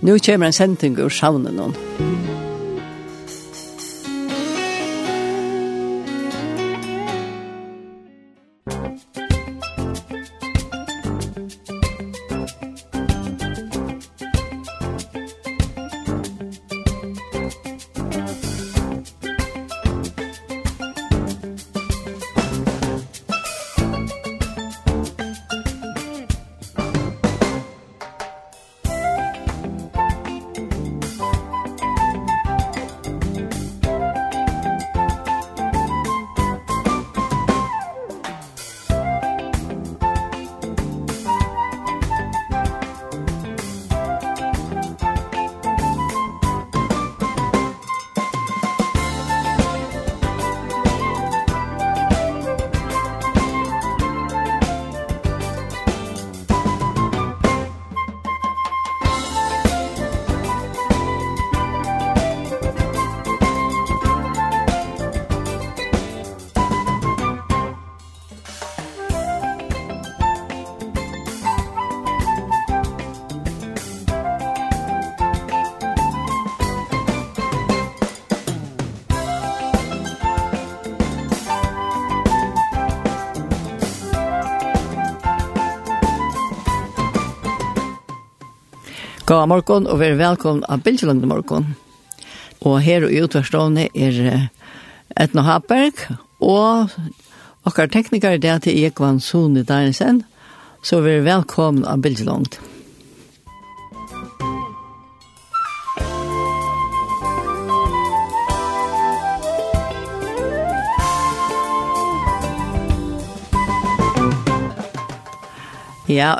Nu kommer en sending ur savnen noen. God morgon og vær velkommen av Bilgeland morgon. Og her i utvarstående er Etna Haberg og okkar teknikar det til Ekvan Sone Deinsen. Så vær velkommen av Bilgeland. Ja,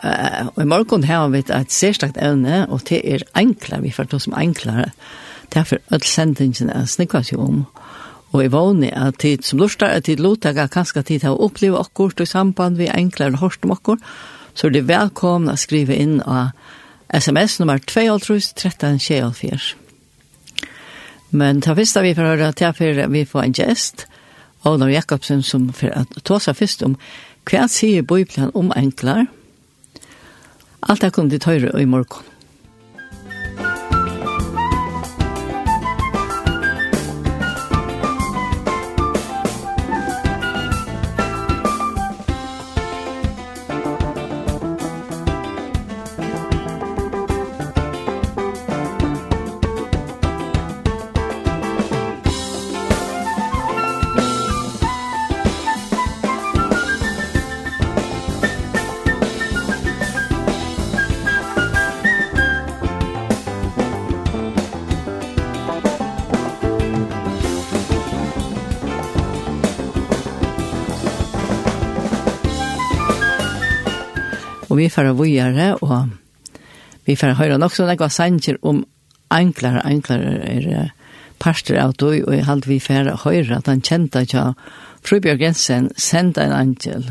og i morgen har vi et særstakt evne, og det er enklere, vi får ta som enklere. Derfor er sendingen er snikkert jo om. Og i vanlig at tid som lustar, at tid lotaga, kanskje tid har opplevd akkurat i samband vi enklere og hårst om akkurat, så er det velkomna å skrive inn av sms nummer 2-13-24. Men ta fyrsta vi får høre til for vi får en gjest, Olav Jakobsen, som for at ta seg først om hva sier Bibelen om enklere, Alt det kunne til tøyre i morgen. Og vi får vujere, og vi får høre nok sånn ekva sanger om enklere, enklere er parster av døy, og jeg halte vi får høre at han kjente ikke Frubjørg Jensen sendte en angel.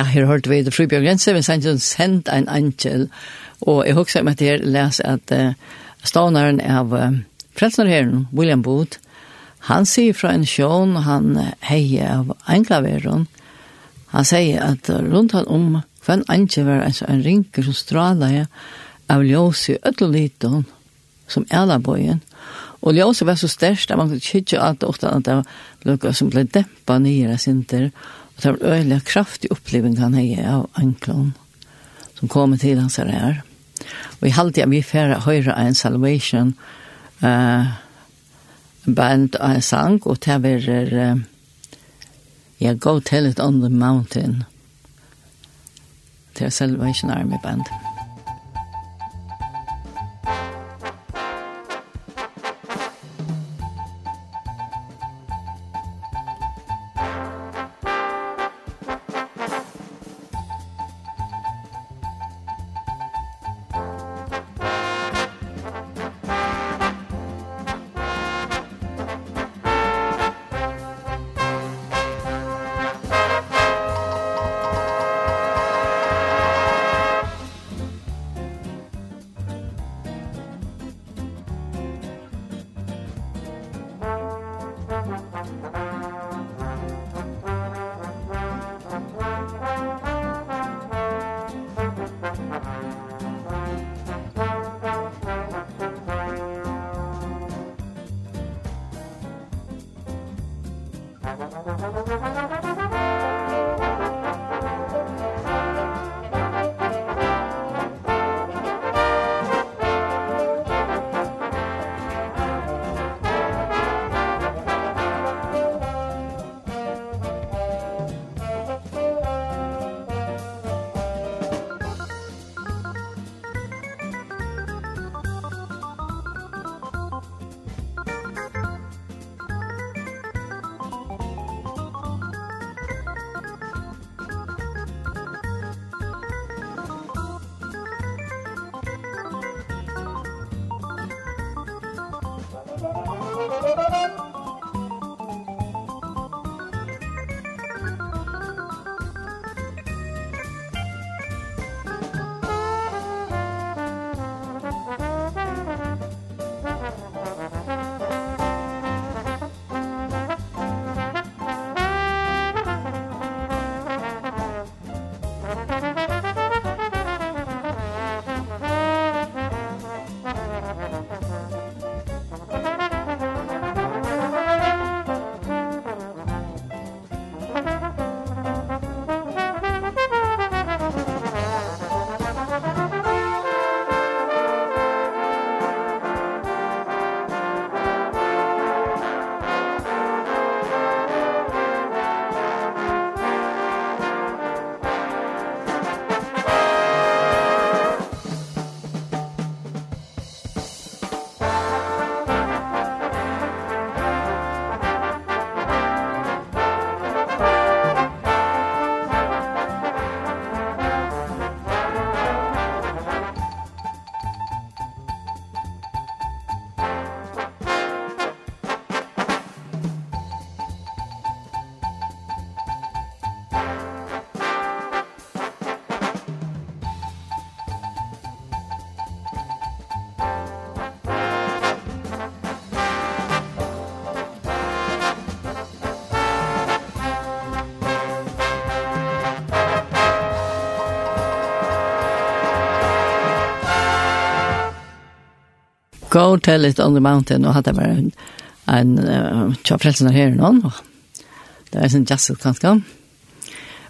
Ja, her hørte vi det. Fribjørn Grense, men sannsyn sendt en angel, og jeg husker meg til å lese at uh, stavnaren av uh, frelsnerherren, William Booth, han sier fra en sjån, han heier av englaveren, han sier at rundt han om hver angel var altså en rinker som straler av ljøs i ødeliten, som elabøyen, Og ljøset var så størst at man kunne kjøtje alt ofte at det var noe som ble dempet nye sinter, og det var øyelig kraftig oppleving han hei av anklon som kom til hans her. Og i halvtida vi færre høyre en salvation uh, band av en sang, og det var uh, ja, Go Tell It On The Mountain. Det var salvation army band. Musikk Go tell it on the mountain. Och hade bara en en uh, chapelsen här någon. Det är sen just kanske.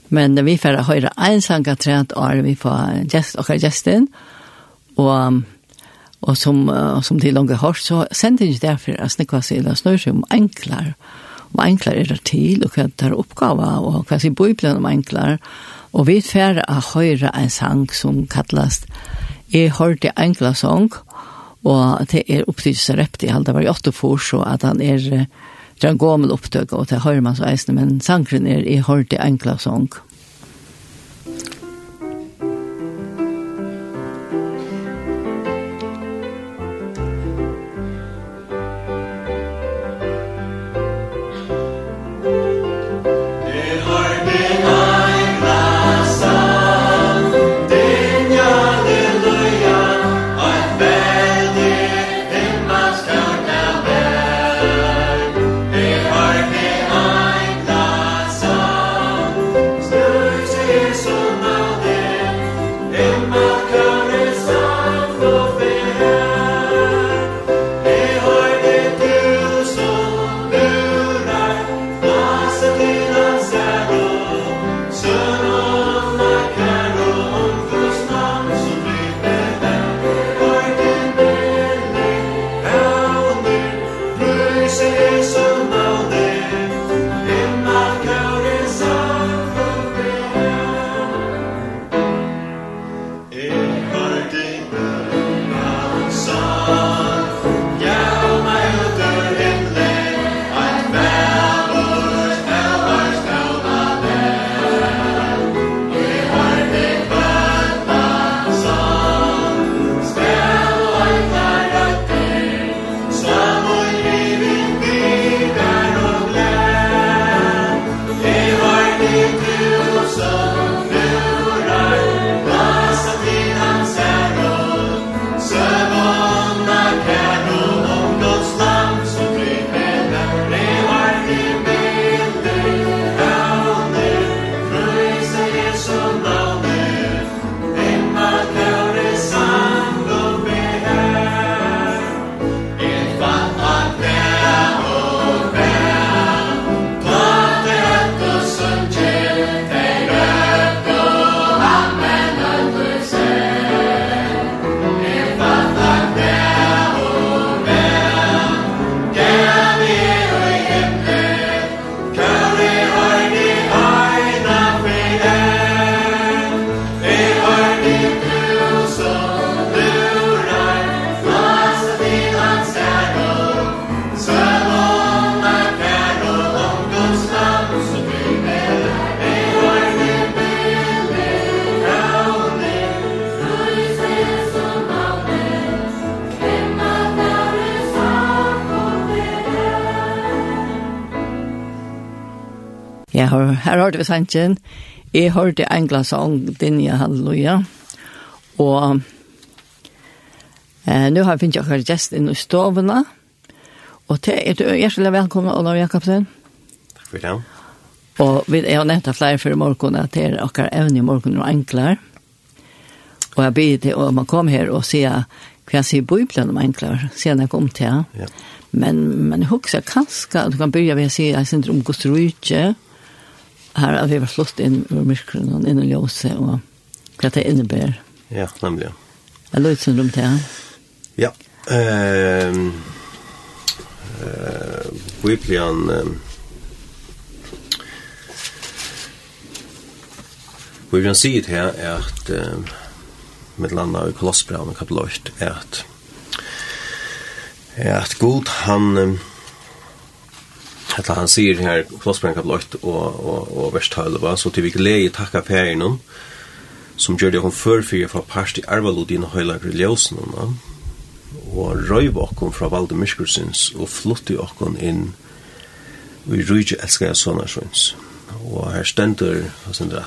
Men när vi får höra en sanga träd är vi får just och Justin och och som uh, som till långa hörs så sänder det därför att snicka sig eller snör om enklar och enklar är det till och kan ta uppgåva och kan se bibeln om enklar och vi får höra en sang som kallas Jeg hørte enkla sång og det er opptidelse i alt. det var jo åtte for så at han er det er en gammel opptøk, og det hører man så eisende, men sangren er i hørte enkla sång. har, her har vi sannsyn. Jeg hørte en glassong, Dinja Halleluja. Og eh, nå har jeg finnet akkurat gjest inn i stovene. Og til er du hjertelig velkommen, Olav Jakobsen. Takk for det. Og vi er jo nettopp flere for i morgen, at det er akkurat evne i morgen og enklere. Og jeg blir til å man kom her og sier hva jeg sier Bibelen om enklere, siden jeg kom til. Ja. Men, men jeg husker kanskje at du kan begynne ved å si jeg synes om Guds rydtje, her har vi vært flott inn over myrkeren og inn i ljøse og hva det innebærer. Ja, nemlig. Er det som rom til han? Ja. Uh, uh, vi blir han... Vi blir han sier til her er at uh, med landa i Kolossbrevene kapitel 8 er at er at god han... Uh, Hetta han sier her Kolossenser kapitel 8 og og og vers 12 va så til vi glede takka perinum som gjør det hun førfyrir fra parst i arvalod og høylagre ljøsen og røyv okkom fra valde myrskursins og flutti okkom inn i rujtje elskar jeg sånne og her stendur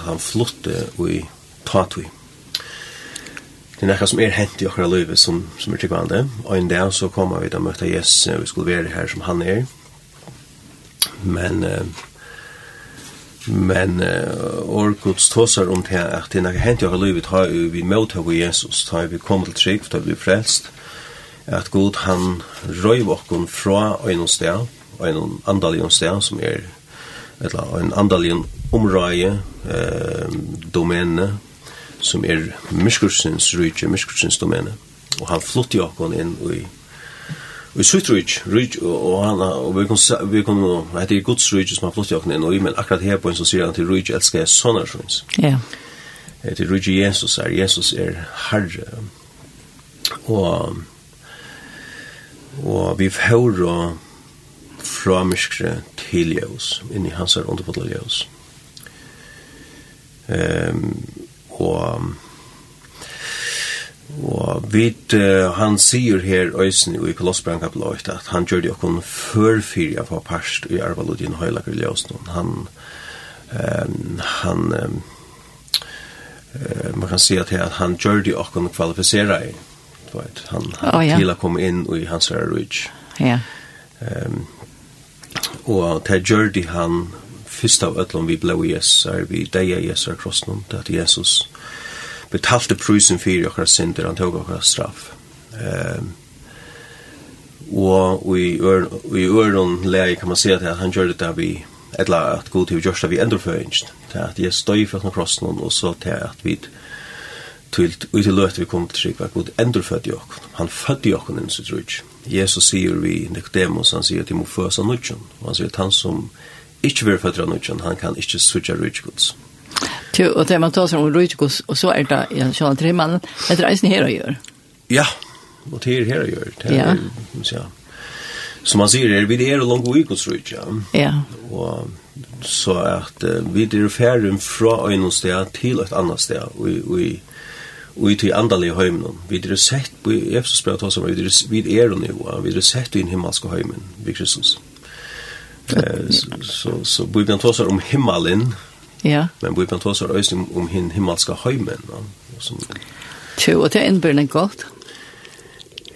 han flutti i tatui. Det er nekka som er hent i okkara løyve som, som er tryggvande og en dag så kommer vi til å møte Jesus vi skulle være her som han er men eh, men uh, Orkuts tåsar om det at det når hent jeg har livet har vi møttak av Jesus da vi kommer til trygg da vi blir frelst at god han røyv okkon fra en sted og en andalig sted som er eller en andalig omrøye eh, domene som er myrskursens rydje myrskursens domene og han flytter okkon inn i i sutt rujt, rujt, og han, og vi kunne, vi kunne, det er gods rujt som har flott i inn, og i, men akkurat her på en som sier han til rujt elskar jeg sånne sjøns. Ja. Til rujt Jesus er, Jesus er herre, og, og vi hører fra myskre til ljøs, inn i hans er underfotla ljøs. Um, og, Og vit, uh, han sier her øysen i Kolossbrand kapitel 8 at han gjør det okkon før fyrir av parst i Arvalodin Høylager Ljøsen. Han, um, han um, uh, man kan si at, her, at han gjør det okkon kvalifisera i. Vet, han han oh, ja. til å komme inn i hans røyge. Ja. Um, og til gjør det han først av øtlom vi blå i Jesus, er vi deia Jesus krossen, det er Jesus betalte prusen fyrir okkara synder, han tog okkara straff. Um, og i, ør, i øron leie kan man se at han gjør det der vi, etla at god til vi gjørst av vi endorføringen, til at jeg støy fra krossen, og så til at vi til ut i løte vi kom til trygg, var god endorført i okken. Han fødde i okken inn, så tror. Jesus sier vi Nicodemus, han sier at de må føs av nødgjøn, og han sier at han som ikke vil fødde av nødgjøn, han kan ikke sutja rydgjods. Jo, og det man tar seg om Rujtikos, og så er det en sånn tre mann, det er eisen her å gjøre. Ja, og det er her å gjøre. Det er, ja. Som man sier, er vi det er langt vik hos Rujtikos, ja. Ja. Og så at vi er ferdig fra en sted til et annet sted, og vi og i til andalige heimen. Vi er sett, i Efsos brev tar som, vi er nivå, vi er sett i den himmelske heimen, vi Kristus. Så, så, så, så, så, så, så, så, så, Ja. Men vi kan ta så røysning om hin himmelska heimen. Som... Tjo, og det er innbyrning godt.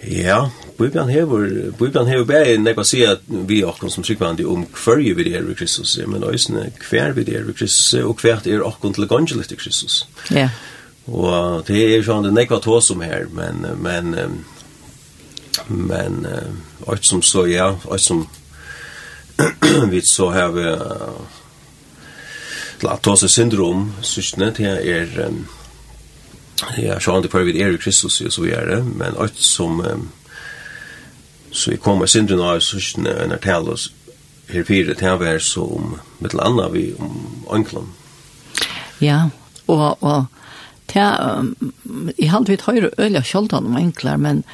Ja, Bibelen hever, Bibelen hever bare nekva si at vi okkum som tryggvandi om hverje vi er i Kristus, men òsne hver vi er i Kristus, og hvert er akkon til evangelet i Kristus. Ja. Og det er sånn det nekva tås om her, men, men, men, alt som så, ja, alt som vi så har til at tåse syndrom, sysne, det er, um, ja, sjåan det prøyvid er i Kristus, og så vi er det, men alt som, um, så vi kommer syndrom av sysne, enn er tale oss, her fire, det er så om, med til anna vi, om anklam. Ja, og, og, ta er, um, i halvvit høyre øyla sjoldan om enklar men,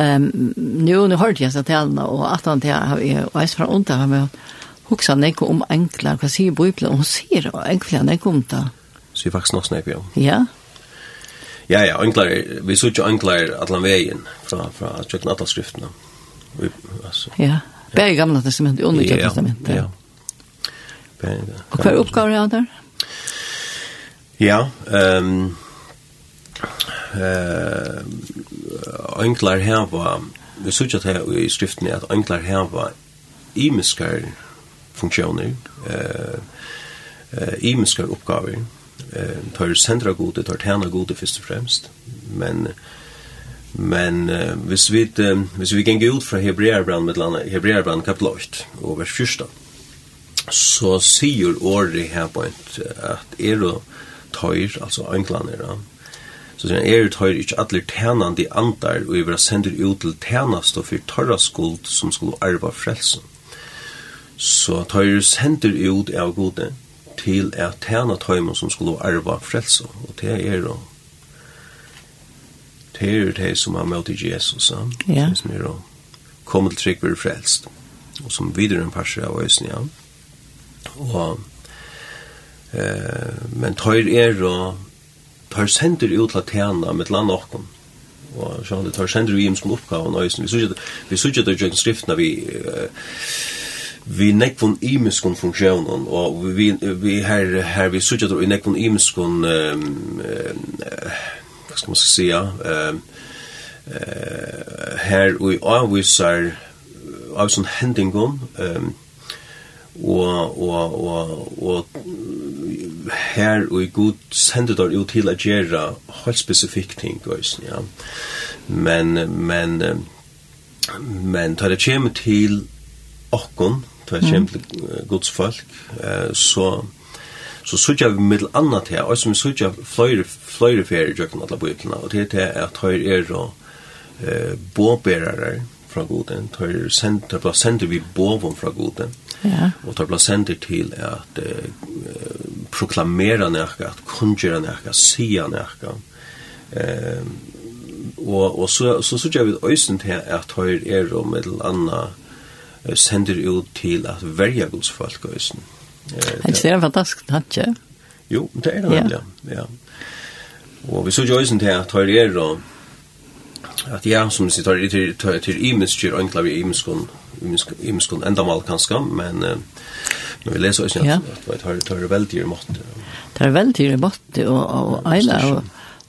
Ehm um, nu nu hörde jeg så att og at han til har jag är från undan men hugsa nek om enklar, hva sier Bibelen, hun sier enklar nek om det. Sier faktisk nok nek, ja. Ja? Ja, ja, enklar, vi sier ikke enklar atlan veien fra, fra tjøkken atalskriftene. Altså, ja, bare gamla testamentet, under tjøkken testamentet. Ja, ja. Og hva er oppgaver er der? Ja, ehm eh enklar her var vi søkjer til i skriften at enklar her var imiskar funksjoner, eh, eh, imenske oppgaver, eh, tar sentra gode, tar tjena gode først og fremst, men Men uh, hvis vi uh, hvis vi gänga ut fra Hebreerbrand med landa Hebreerbrand kapitel 8 og vers 1 så sier ordet her på et at er og tøyr altså englander da så sier han er tøyr ikke atler tænande andar og vi vera sender ut til tænast og for tørra skuld som skulle arva frelsen. Så tøyres sender ut av gode til at tjene tøymen som skulle arva frelse. Og det er jo det er det som har møtt Jesus. Ja. Som er jo kommet til trygg ved frelst. Og som videre en parser av øsene, ja. Og eh, men tøyr er jo tøyr sender ut til tjene med land og Og så han det tar sender vi hjem som oppgaven og øsene. Vi synes ikke det er jo skriftene vi... Eh, vi nekvon imiskon funksjonen, og vi, vi her, her vi suttet i nekvon imiskon, um, uh, hva skal man säga, um, uh, her vi avvisar av sånn hendingon, um, og, og, og, og her og i god sender der ut til å gjøre helt spesifikke ting, ja. Men, men, men tar det kommer til okkon, för exempel Guds folk eh så så søkja vi middel anna til, og som vi søkja fløyre, fløyre ferie i jøkken alle bøyplene, og det er at høyre er og eh, båbærere fra goden, høyre sender, høyre sender vi båven fra goden, ja. og høyre sender til at eh, proklamera nekka, at kungjera nekka, sia nekka, eh, og, og så, så søkja vi øysen til at høyre er og med anna, eh sender ut til at verja Guds folk og østen. Det er en fantastisk tanke. Jo, det er det nemlig, ja. Og vi så jo østen til at høyre er og at ja, som vi tar til, til, til imenskjør og enklav i imenskjøn enda mal kanskje, men men vi leser østen at, at, at, at, veldig i måte. Det er veldig i måte, og, og eila av,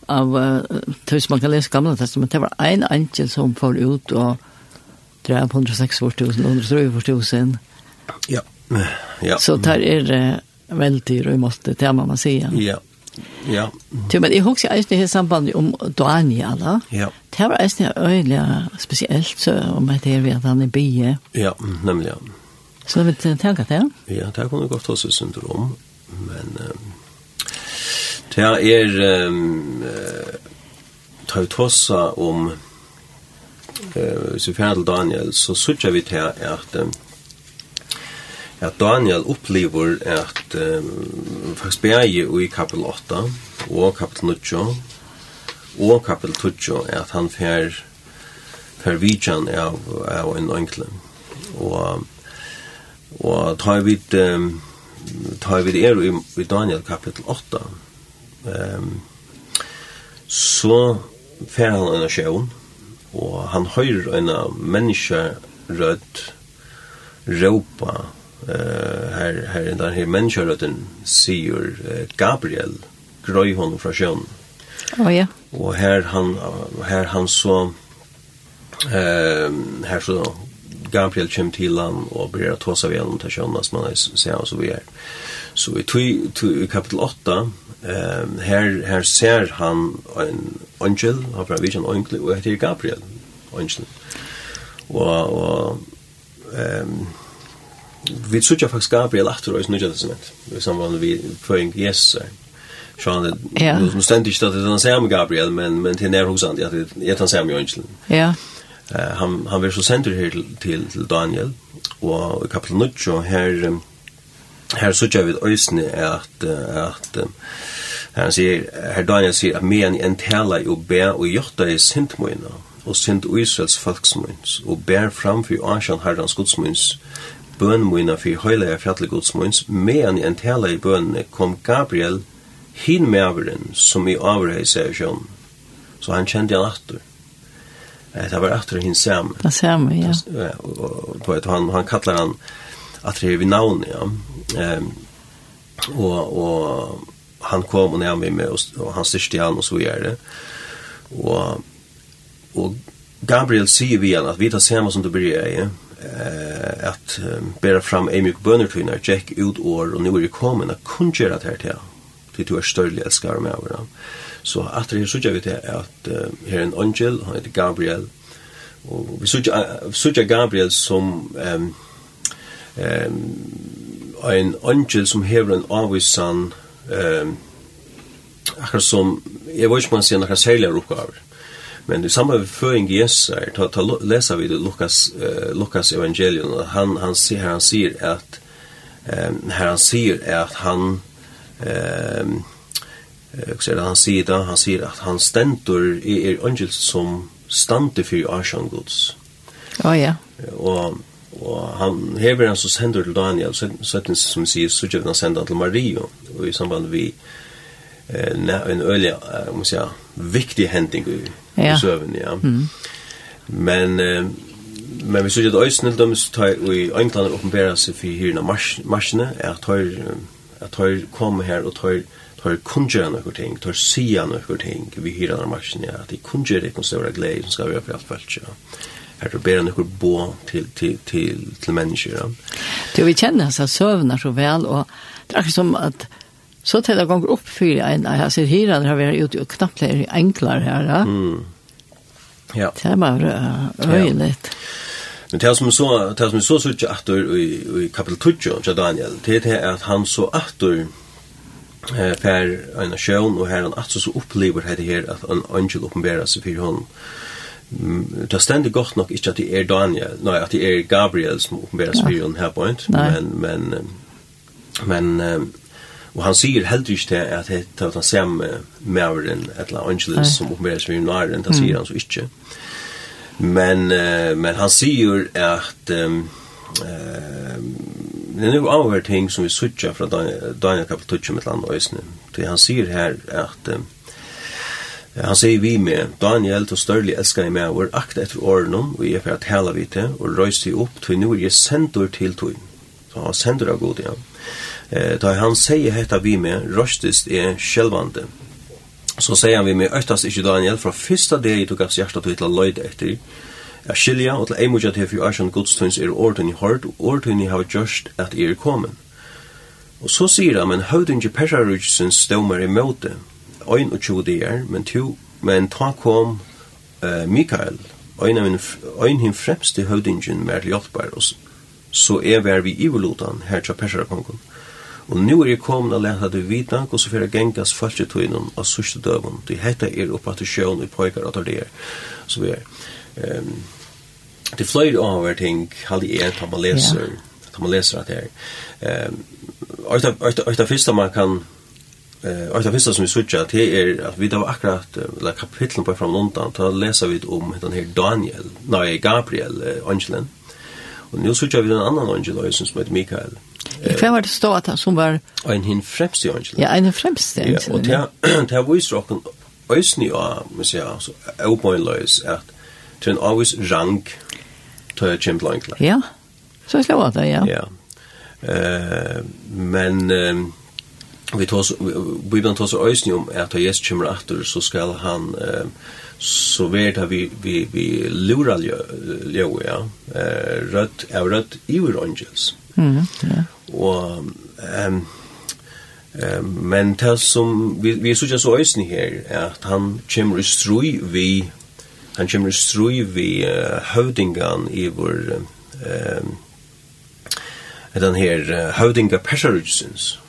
av uh, tøys man kan lese gamle testament, det var en angel som får ut og etter på 106 000, Ja. ja. Så der er det veldig det tema man sier. Ja. Ja. Tja, men jeg husker eisen i sambandet om Daniel, da. Ja. Det var eisen øyelig spesielt, så om at det er ved han i bie. Ja, nemlig, ja. Så vi tenker det? Ja, det kunne jeg godt ha seg syndrom, men det er um, tar vi tåsa om eh så färdel Daniel så söker vi till att at Daniel upplever at um, faktisk berge i kapitel 8 og kapitel 9 og kapitel 10 at han fer fer vidjan av, av en enkle og og tar vi um, tar vi er i, i Daniel kapitel 8 um, så fer han en sjøen og han høyrer en menneske rødt råpa eh her her den her menneskerøtten sier Gabriel grøy hon fra sjøen. Å oh, ja. Og her han her han så eh her så Gabriel kommer til han og blir att tåsa vid honom till Jonas man ser och så vi. Så i, tui, tui, i kapitel 8 eh, här, här ser han en angel, han får en angel och heter Gabriel, angel. Og, og ehm vi söker faktiskt Gabriel efter oss nu just det. Vi sambandet vi föring Jesus. Eh. Sean det nu ständigt att det är den Gabriel men men till när hos han det är han Sam Jönsson. Ja. Eh han han vill så sender här till til, til Daniel och i kapitel 9 här här så jag vid ösne är att att han säger här Daniel säger att men en tala och be och gjorta i sintmoina och sint Israels folksmunds och bär fram för Arshan Herrans gudsmunds bönmunna för hela fjällgodsmunds men en tala i bönne kom Gabriel hin med som i avrejser Så han kände han attor det var efter hin sam. Det sam ja. Och på ett han han kallar han att det är vid namn ja. Ehm och och han kom och när han med och han styrste han och så gör det. Och och Gabriel säger vi att vi tar samma som det blir ja. Eh att bära fram Amy Burnett när Jack ut år och nu är det kommen att kunna göra det här till til du er større elskar med over Så at det her sørger vi til at uh, her er en angel, han heter Gabriel, og vi sørger Gabriel som um, um, en angel som hever en avvisan um, akkurat som, jeg vet ikke man sier noen særligere oppgaver, Men i samband med føring Jesus er, ta, ta, läser vi det Lukas, uh, Lukas evangelion, han, han, han, han sier at um, her han sier at han ehm Jag det han sier da, han sier at han stentor i er angel som stande for Arshan Guds. Ja, ja. Og, og han hever han så sender til Daniel så så som sier, så gör han sender til Mario, og i samband vi eh en öliga om jag viktig händing i ja. sövn ja. Mm. Men eh, men vi så gör det ösnel döms ta i England uppenbara sig för hyrna mars marsne är tar at tar kom her og tar tar kunjer nokkur ting, tar sia nokkur ting vi hyra den marsjen ja, at de kunjer ikkje stora glei som skal vera for alt felt ja. Her du ber nokkur bo til til til til mennesker. Ja. Du vi kjenner så søvnar så vel og det er som at så til det gonger opp for en jeg ser her der har vært ute og knapt enklare her. Ja. Mm. Ja. Det er bare øyelig. Ja. Men det som er så det som er så så åter i i kapitel 12 av Daniel, det er det at han så åter eh per en sjøen og her han åter så opplever det her at en angel oppenberer seg for hon. Det er stendig godt nok ikke at det er Daniel, nei, at det er Gabriel som oppenberer seg for hon her på en, men men men Og han sier heller ikke til at det er den samme maveren, et eller annet angeles, som åpenberes for junaren, det sier han så ikke. Mm. Men uh, men han säger att ehm eh det är nog anvärt ting som vi söker från Daniel kapitel 20 med land ösnen. Det han säger här att um, han säger vi med Daniel to störlig älskar i mig och akta efter åren och jag för att hela vid det och röjs dig upp till nu är jag sändor till tog. Så han sänder av god. Ja. Eh, da han sier hetta vi med, røstist er skjelvande, så sier han vi med øktast ikke Daniel, fra fyrsta dag du gavs hjertet til å løyde etter, er skilja og til ei mot eimodja til fyrir æsjan godstøyns er ordun i hård, og ordun i hava gjørst at er kommet. Og så sier han, men høvdun ikke persarudjusens stømmer i møte, øyn og tjode er, men, to, men ta kom uh, Mikael, øyn, øyn him fremste høvdungen mer til hjelpbar, og så er vi ivolutan her til persarkongen. Og nu er jeg kommet og leta du vita hvordan fyrir jeg gengas falsketøynen av sørste døven. Du hette er oppa til sjøen i pojkar og tar det er. Så vi er. Um, det er flere av hver ting, halde jeg, da man leser, yeah. da man leser at det er. Um, det første man kan Eh, och det första som vi switchar till är att vi då akkurat eller kapitlen på från undan då läser vi om den här Daniel, nej Gabriel, eh, Angelen. Och nu switchar vi den annan angel som heter Mikael. Hva var det stå at han som var... En hinn fremst angel. Ja, en fremste fremst. Ja, og det, det var viser åkken øysni og, må sier, altså, åpåinløys, at det er en avvis rang til Jim Blankla. Ja, så jeg slå det, ja. Ja, uh, men uh, vi tås, Bibelen tås øysni om at da Jesus kommer atter, så skal han... Uh, så vet att vi vi vi lurar ju ja eh rött är rött evil angels Mm, yeah. Og ehm um, men det som vi, vi sykja så øysen her er at han kommer i strøy vi han kommer i strøy vi uh, høvdingan i vår um, den her uh, høvdinga Persarudsens,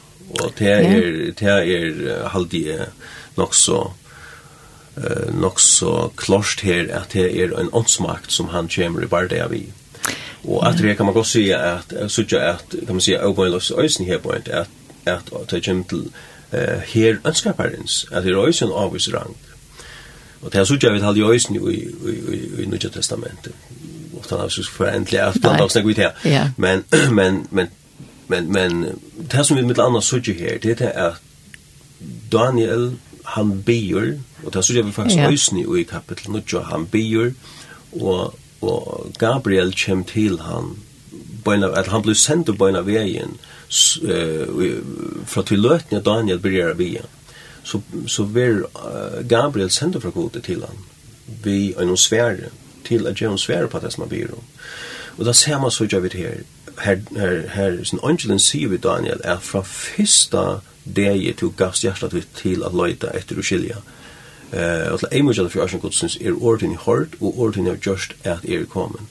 og det er, det er uh, halvdige nok så uh, nok så klart her at det er en åndsmakt som han kommer i bardet vi. i. Og at det kan man godt si at så at, kan man si, Oboilos ösen här på att at at ta kjem til eh her ønskaparens, at det är en avvis rang. Og det här så vi vet hade ösen i i i Nya testamentet. Och då har så förändliga att blanda oss något här. Men men men men men det här som vi med andra så ju här det är att Daniel han bier og det här så jag vi faktiskt ösen i kapitel 9 han bier og og Gabriel kjem til han, bøyna, at han blir sendt på en av veien, uh, fra til løtene Daniel byrjar av veien. Så, så ver uh, Gabriel sendt fra kvote til han, vi er noen svære, til at jeg er svære på det som han blir om. Og da ser man så gjør vi det her, her, her, her, sin angelen sier vi Daniel, er fra fyrsta deg til gavst hjertet til at løyta etter å skilja, Eh, og ein mojal for Asian Godsens er ordin hard og ordin av just at er kommen.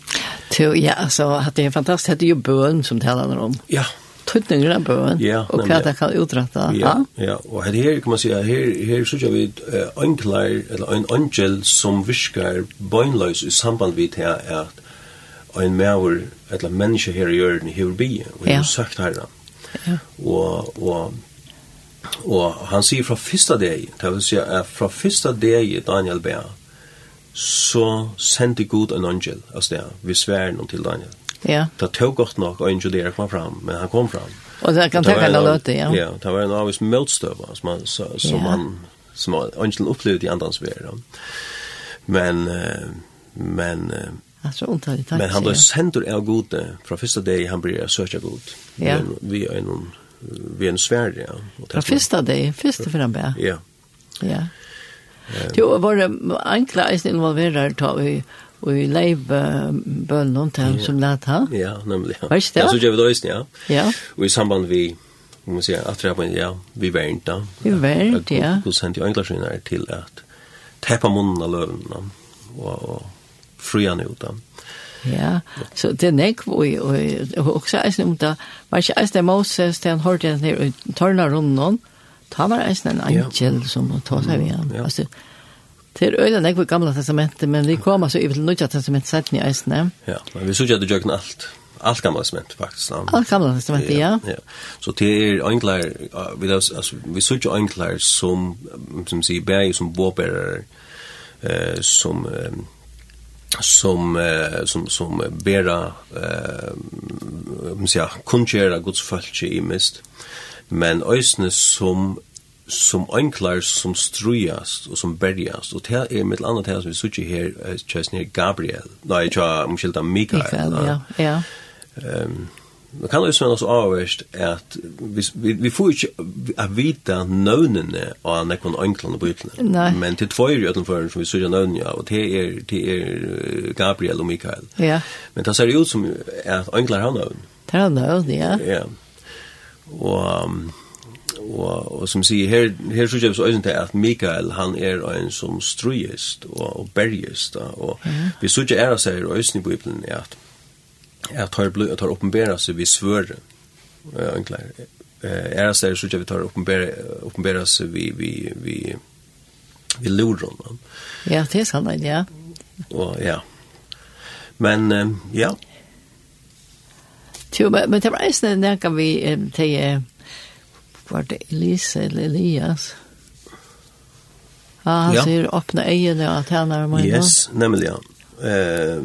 Til ja, så hat det fantastiskt hade ju bön som talar om. Ja. Tutningen av bön ja, och vad det kan utrata. Ja, ja, och här här kan man säga här här så jag vid anklar eller en angel som viskar bönlös i samband vid här är en mer eller människa här i jorden hur bi och sagt här. Ja. Och och Og han sier fra fyrsta dag, det vil si at fra fyrsta dag Daniel ber, så sendte Gud en angel av sted, vi sværer noen til Daniel. Ja. Det tog godt nok, og angel der kom fram, men han kom fram. Og det kan tenke alle løte, ja. Ja, det var en avvis oss som, han, så, som, ja. han, som angelen opplevde i andans vær. Men, men, Alltså det. Men han då sänder är gode från första dagen han blir söka god. Ja. Vi är någon ved en svär, ja. Ja, första dig, första för den bär. Ja. Ja. Jo, var det enkla eisen involverer ta vi og i leiv bønnen til som lät ha? Ja, nemlig. Ja. Var det? Ja, så gjør vi det også, ja. Ja. Og i samband vi, må man si, at det er på en, ja, vi vernt da. Vi vernt, ja. Og sendte jo enkla til at teppa munnen av løvene og, og fria da. Ja, så det er nek, og også eisen om det, var ikke eisen Moses, det han hørte den her, og tørna rundt noen, ta var eisen en angel som ta seg ved han. Altså, det er øyne nek på gamla testamentet, men vi kom altså i til nødja testamentet sett i eisen. Ja, men vi sørger at du gjør alt. Allt gamla testament faktiskt. Allt gamla testament, ja. ja. Så det är enklar, vi, alltså, vi söker enklar som, som säger, bär som våbärare, eh, som eh, som eh, som som bera eh man säger kunjera Guds folk i mist. Men ösnes som som enklar som strujast og som berjast. Og det er mitt annet her som vi sitter her kjøsner Gabriel. Nei, jeg tror, om skilta Mikael, Mikael ja, ja. ehm Man kan jo svenna så avverst at vi, vi, vi får ikke at vita nøvnene av nekvann ønklene på ytlene. Nei. Men til tvøyre i øtenføren som vi sørger nøvnene av, og det er, det er Gabriel og Mikael. Ja. Men det ser ut som at ønkler har nøvn. Det har nøvn, ja. Ja. Og, og, og som sier, her, her sørger vi så øyne til at Mikael, han er en som strøyest og, og bergest. Og, og ja. vi sørger er seg i øyne på ytlene at at tar blod tar uppenbara sig vi svör enklare är det så vi tar uppenbara uppenbara sig vi vi vi vi lurar Ja, det er sant ja. Och ja. Men ja. Jo, men men det var nästan där kan vi till var det Elise eller Elias. Ah, han ja. ser öppna ögonen att han är med. Yes, nemlig Ja. Eh,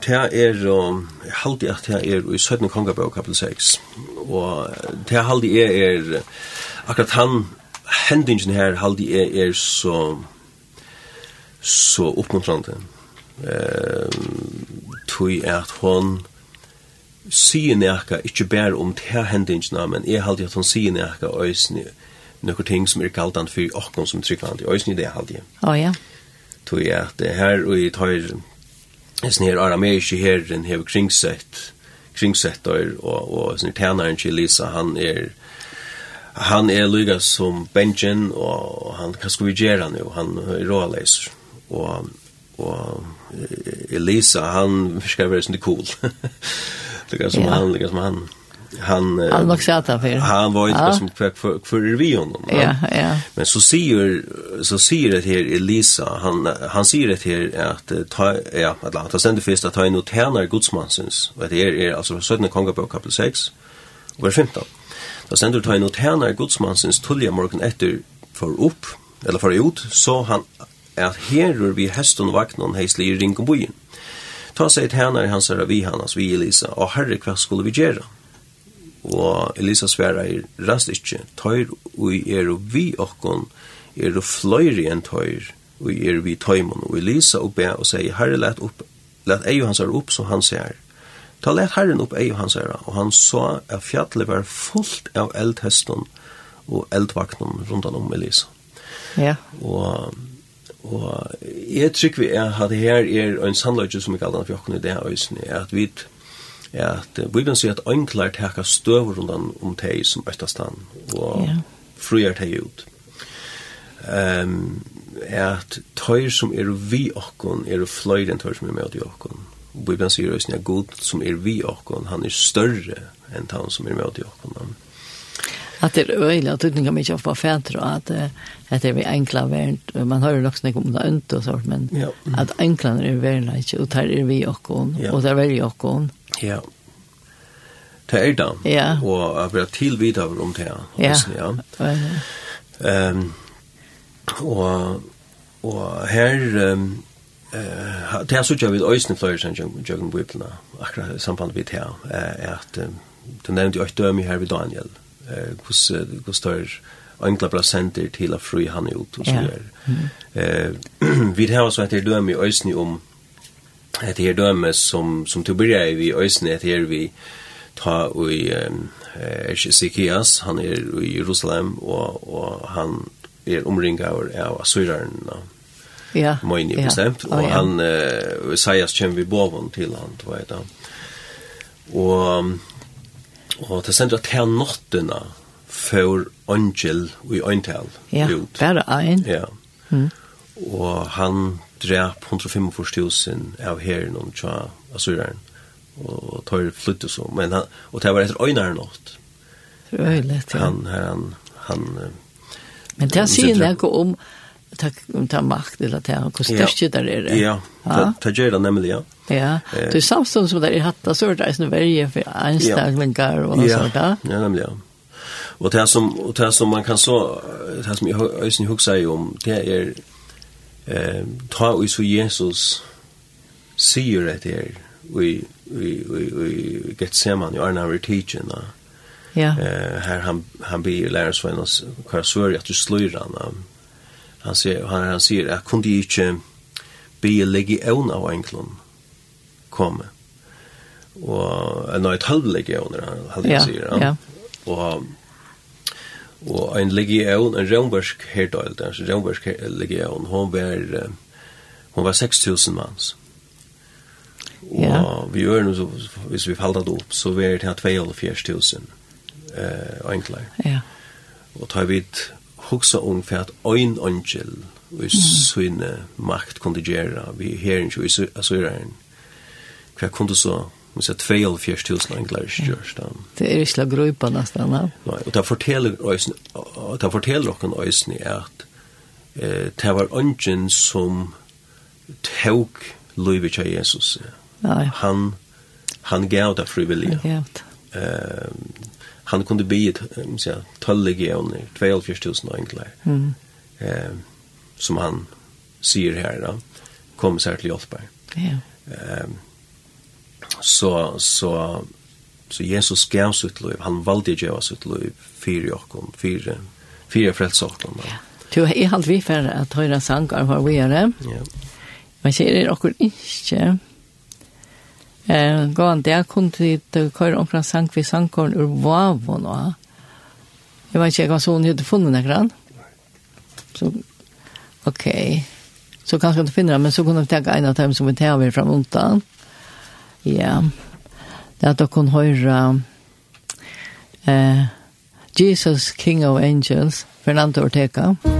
det er halde at det er i 17. kongabøk kapitel 6. Og det halde er er akkurat han hendingen her halde er er så så oppmuntrande. Eh, tui at hon sier nekka, ikkje bare om det hendingene, men jeg halde at hon sier nekka øysene nokkur ting som er kaldan fyrir okkon som tryggvandi, øysene det halde jeg. Å oh, ja. Tui at her og i tar en sånn her arameiske herren hever kringsett kringsett og, og, og sånn tænaren til Elisa han er han er lyga som benjen og han hva skal vi gjøre nu han er råleiser og, og Elisa han skal være sånn cool. Lyga som ja. han lyga som han han han var satt där Han var inte som för för vi honom. Ja, ja. Men så säger så säger det här Elisa, han han säger det här att ta ja, att låta sända först att ta in åt gudsmansens godsmansens. Och det är är alltså sådana konga på kapitel 6 och vers 15. Då du ta in åt gudsmansens godsmansens morgon efter för upp eller för ut så han att herur vi hästen och vagnen hejsli i rinkombojen. Ta sig ett hernar hans herra vi hans, vi Elisa och herre kvart skulle vi göra og Elisa sværa i rast ikkje, tøyr ui er og vi okkon, er og fløyri enn tøyr, ui er vi tøymon, og Elisa og be og sier, herre let opp, let ei hans er opp som han ser. Ta let herren opp ei hans her, og han så at fjallet var fullt av eldhesten og eldvaknum rundan om Elisa. Ja. Og Og jeg trykker vi er at her er en sannløyde som vi kallar den for jokken i det høysen, er at vi at Bibelen sier at øynklar teka støver rundan om teg som østastan, og yeah. fruer teg ut. Um, at tøyr som er vi okkon, er fløyre enn tøyr som er med i okkon. Bibelen sier også at god som er vi okkon, han er større enn han som er med i okkon. At det er øyla, at utninga mykje på fædre, og at det er vi enkla verent, man hører nok snakk om det ønt og sånt, men ja. at enklene er verent ikke, og der er vi okkon, ja. og der er vi okkon, Ja. Det er det. Ja. Og jeg vil tilvide over om det. Ja. Også, Ja. Um, og og her um, eh det er så jeg vil øyne fløyer som Jørgen Bibelna, akkurat i samband med det her, er at du nevnte jo et døme her ved Daniel, hvordan større enkla prosenter til å fri han ut, og så gjør. Vi har så et døme i øyne om et her døme som, som till börja i vi ösne, det här vi ta i eh, Sikias, han är i Jerusalem och, och han är omringad av Assyraren. Ja. Moini ja. bestämt. Och ja. han, eh, Isaias kommer vi boven till han, tror jeg da Och, och det sender att här notterna för angel och i ögntal. Ja, bare ein Ja. Mm. Och han drep 145.000 av herren og tja assyreren og tar flytte så men han og det var ett öjnar något. Röjligt. Ja. Han han han Men det ser jag om tack om ta makt eller ta han kostar shit där är det. Ja. Ta gör det nämligen ja. Ja. Det är samstånd som där i hatta så där är så varje för Einstein-linkar och sånt där. Ja, nämligen. Och det som och det som man kan så det som jag ösn hugsa om det är eh, ta og så Jesus sier det her vi, vi, i, i, i Gethsemane, i Arna Vertigen, ja. eh, her han, han blir lærer seg henne hva svør at du slår han. Han sier, han, han sier, jeg kunne ikke be legge evn av enklon komme. Og, nei, et halvlegge evn, han, han sier han. Ja, ja. Og Og en legion, en romversk der så romversk legion, hon var, hon var 6.000 mans. Og ja. vi gjør nu så, hvis vi faller det opp, så var det her 24.000 eh, enkler. Ja. Og tar vi et hoksa ungefär at ein angel i sine makt kunde gjøre, vi her så er Assyrien, hva kunde så Man ser 24000 enklare kjørst. Det er ikke la på nesten, ja. Nei, og det forteller øysen, og det forteller okken øysen at eh, det var ønsken som tog livet av Jesus. Nei. Han, han gav det frivillige. Han gav det. Eh, han kunde bli um, så tullig igen 24000 enklare. Mm. Eh som han säger här då kom särskilt hjälpa. Ja. Ehm så så så Jesus gav sitt liv. Han valde att ge sitt liv för Jakob, för för frälsarna. Ja. Du är helt vi för att höra sångar vad vi är Ja. Men ser det också inte. Eh, gå an där kunde det om omkring sank vi sankar ur vad var nå. Jag vet inte vad sån hade funnit några grann. Så okej. Okay. Så kanske inte finner men så kunde vi ta en av dem som vi tar vi fram undan. Mm Ja. Det er at dere kan høre uh, Jesus, King of Angels, Fernando Ortega. Mm.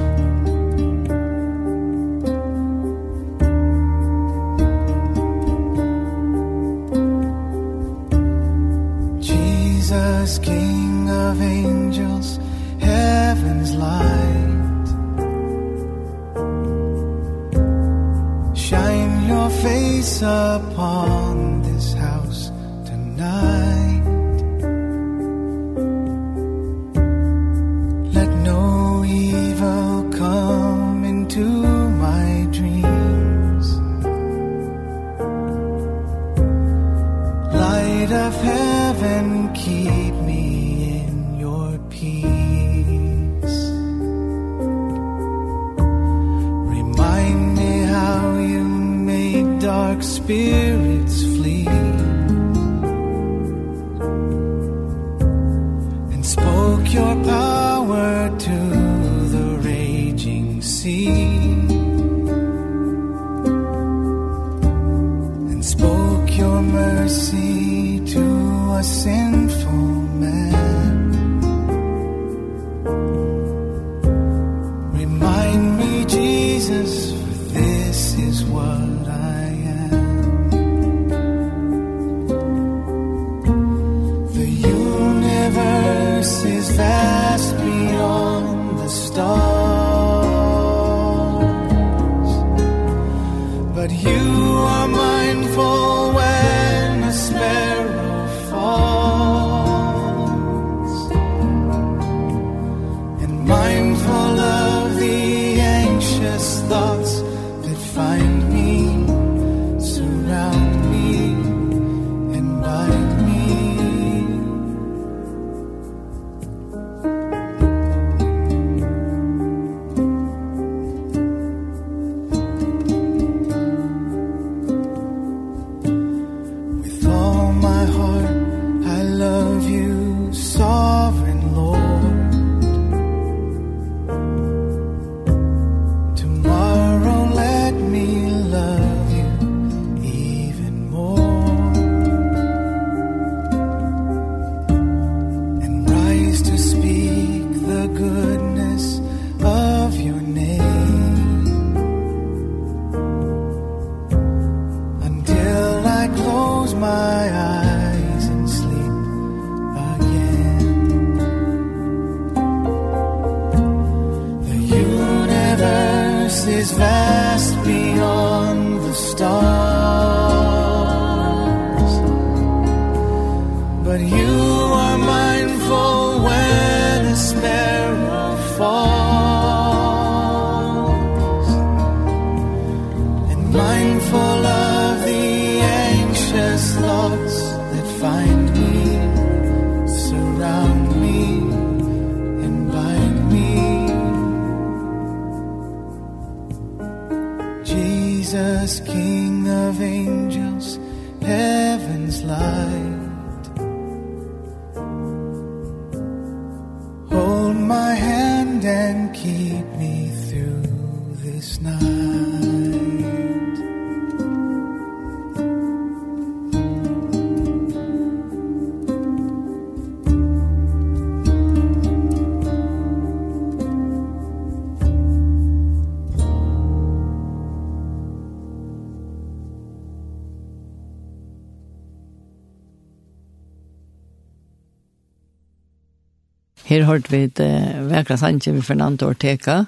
her hørte vi det vekra sanje ved Fernando Ortega,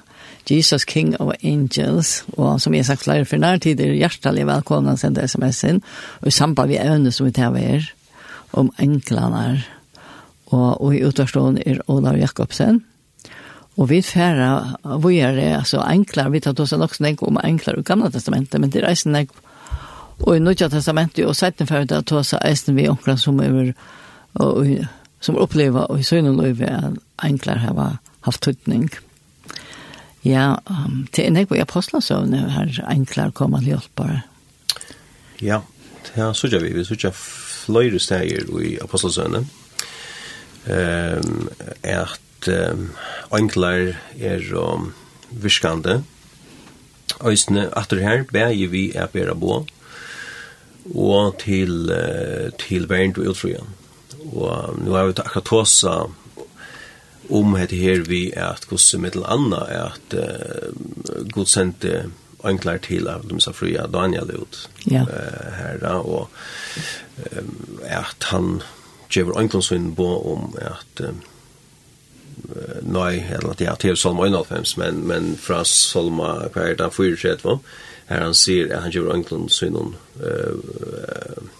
Jesus King of Angels, og som jeg sagt flere for nærtid er hjertelig velkommen til denne sms-en, og i samband vi øvne som vi tar ved om enklene og, og i utvarstående er Olav Jakobsen, Og vi færa, vi er altså enklar, vi tar også nok snakk om enklar i gamle testamentet, men det er eisen jeg, og i nødja testamentet, og seiten færa det tar også eisen vi omkring som er, og, og som opplever og i søgnen løyve at enklar har haft tøytning. Ja, um, til en ekve apostelsøvne har enklar kommet til hjelpere. Ja, det har sørget vi. Vi sørget fløyre steger i apostelsøvne. Um, at um, enklar er um, virkande. Øysene, det her, bæger vi er bedre bo og til, uh, til verden og utrøyene og nu har vi akkurat tåsa om hette her vi er at gosse mittel anna er at uh, god sendte anklar til av dem som fria Daniel ut ja. uh, her da, og um, at han gjør anklarsvinn på om at um, nei, eller at ja, til Salma 91, men, men fra Salma, hva er det, 34, her han sier at han gjør anklarsvinn uh, uh,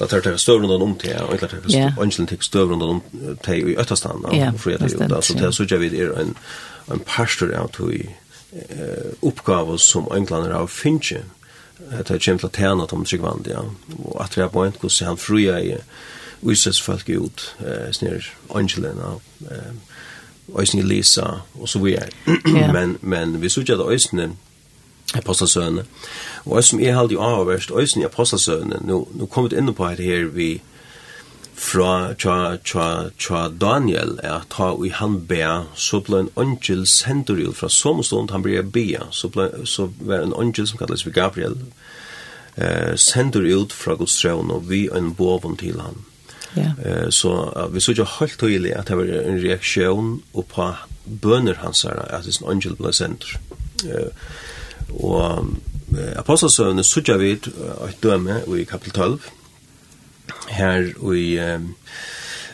Da tar det støvrundan om til, og egentlig tar angelen til støvrundan om til i Øttastan, og fri at det er så det sørger vi er en, en pastor av to i oppgave som englander har Finche, at jeg kommer til å tjene til Tryggvand, ja, og at vi har på en hvordan han fria i uisets folk ut, eh, snir angelen av eh, Øysene Lisa, og så vi videre. Men, men vi sørger at Øysene, apostelsønene. Og jeg som er halde i avverst, og som er apostelsønene, nå, nå kom vi inn på det her vi fra tja, tja, tja Daniel, er at ta i han be så ble en angel sendur fra som stund han ble be, så, ble, så var en angel som kalles for Gabriel, eh, sendur ut fra Guds trevn, og vi en boven til han. Ja. Eh, så vi så ikke helt tydelig at det var en reaksjon på bøner hans her, at det er en angel ble sendt Eh, Og eh, apostelsøvnene sutja vid et døme i kapitel 12, her i eh,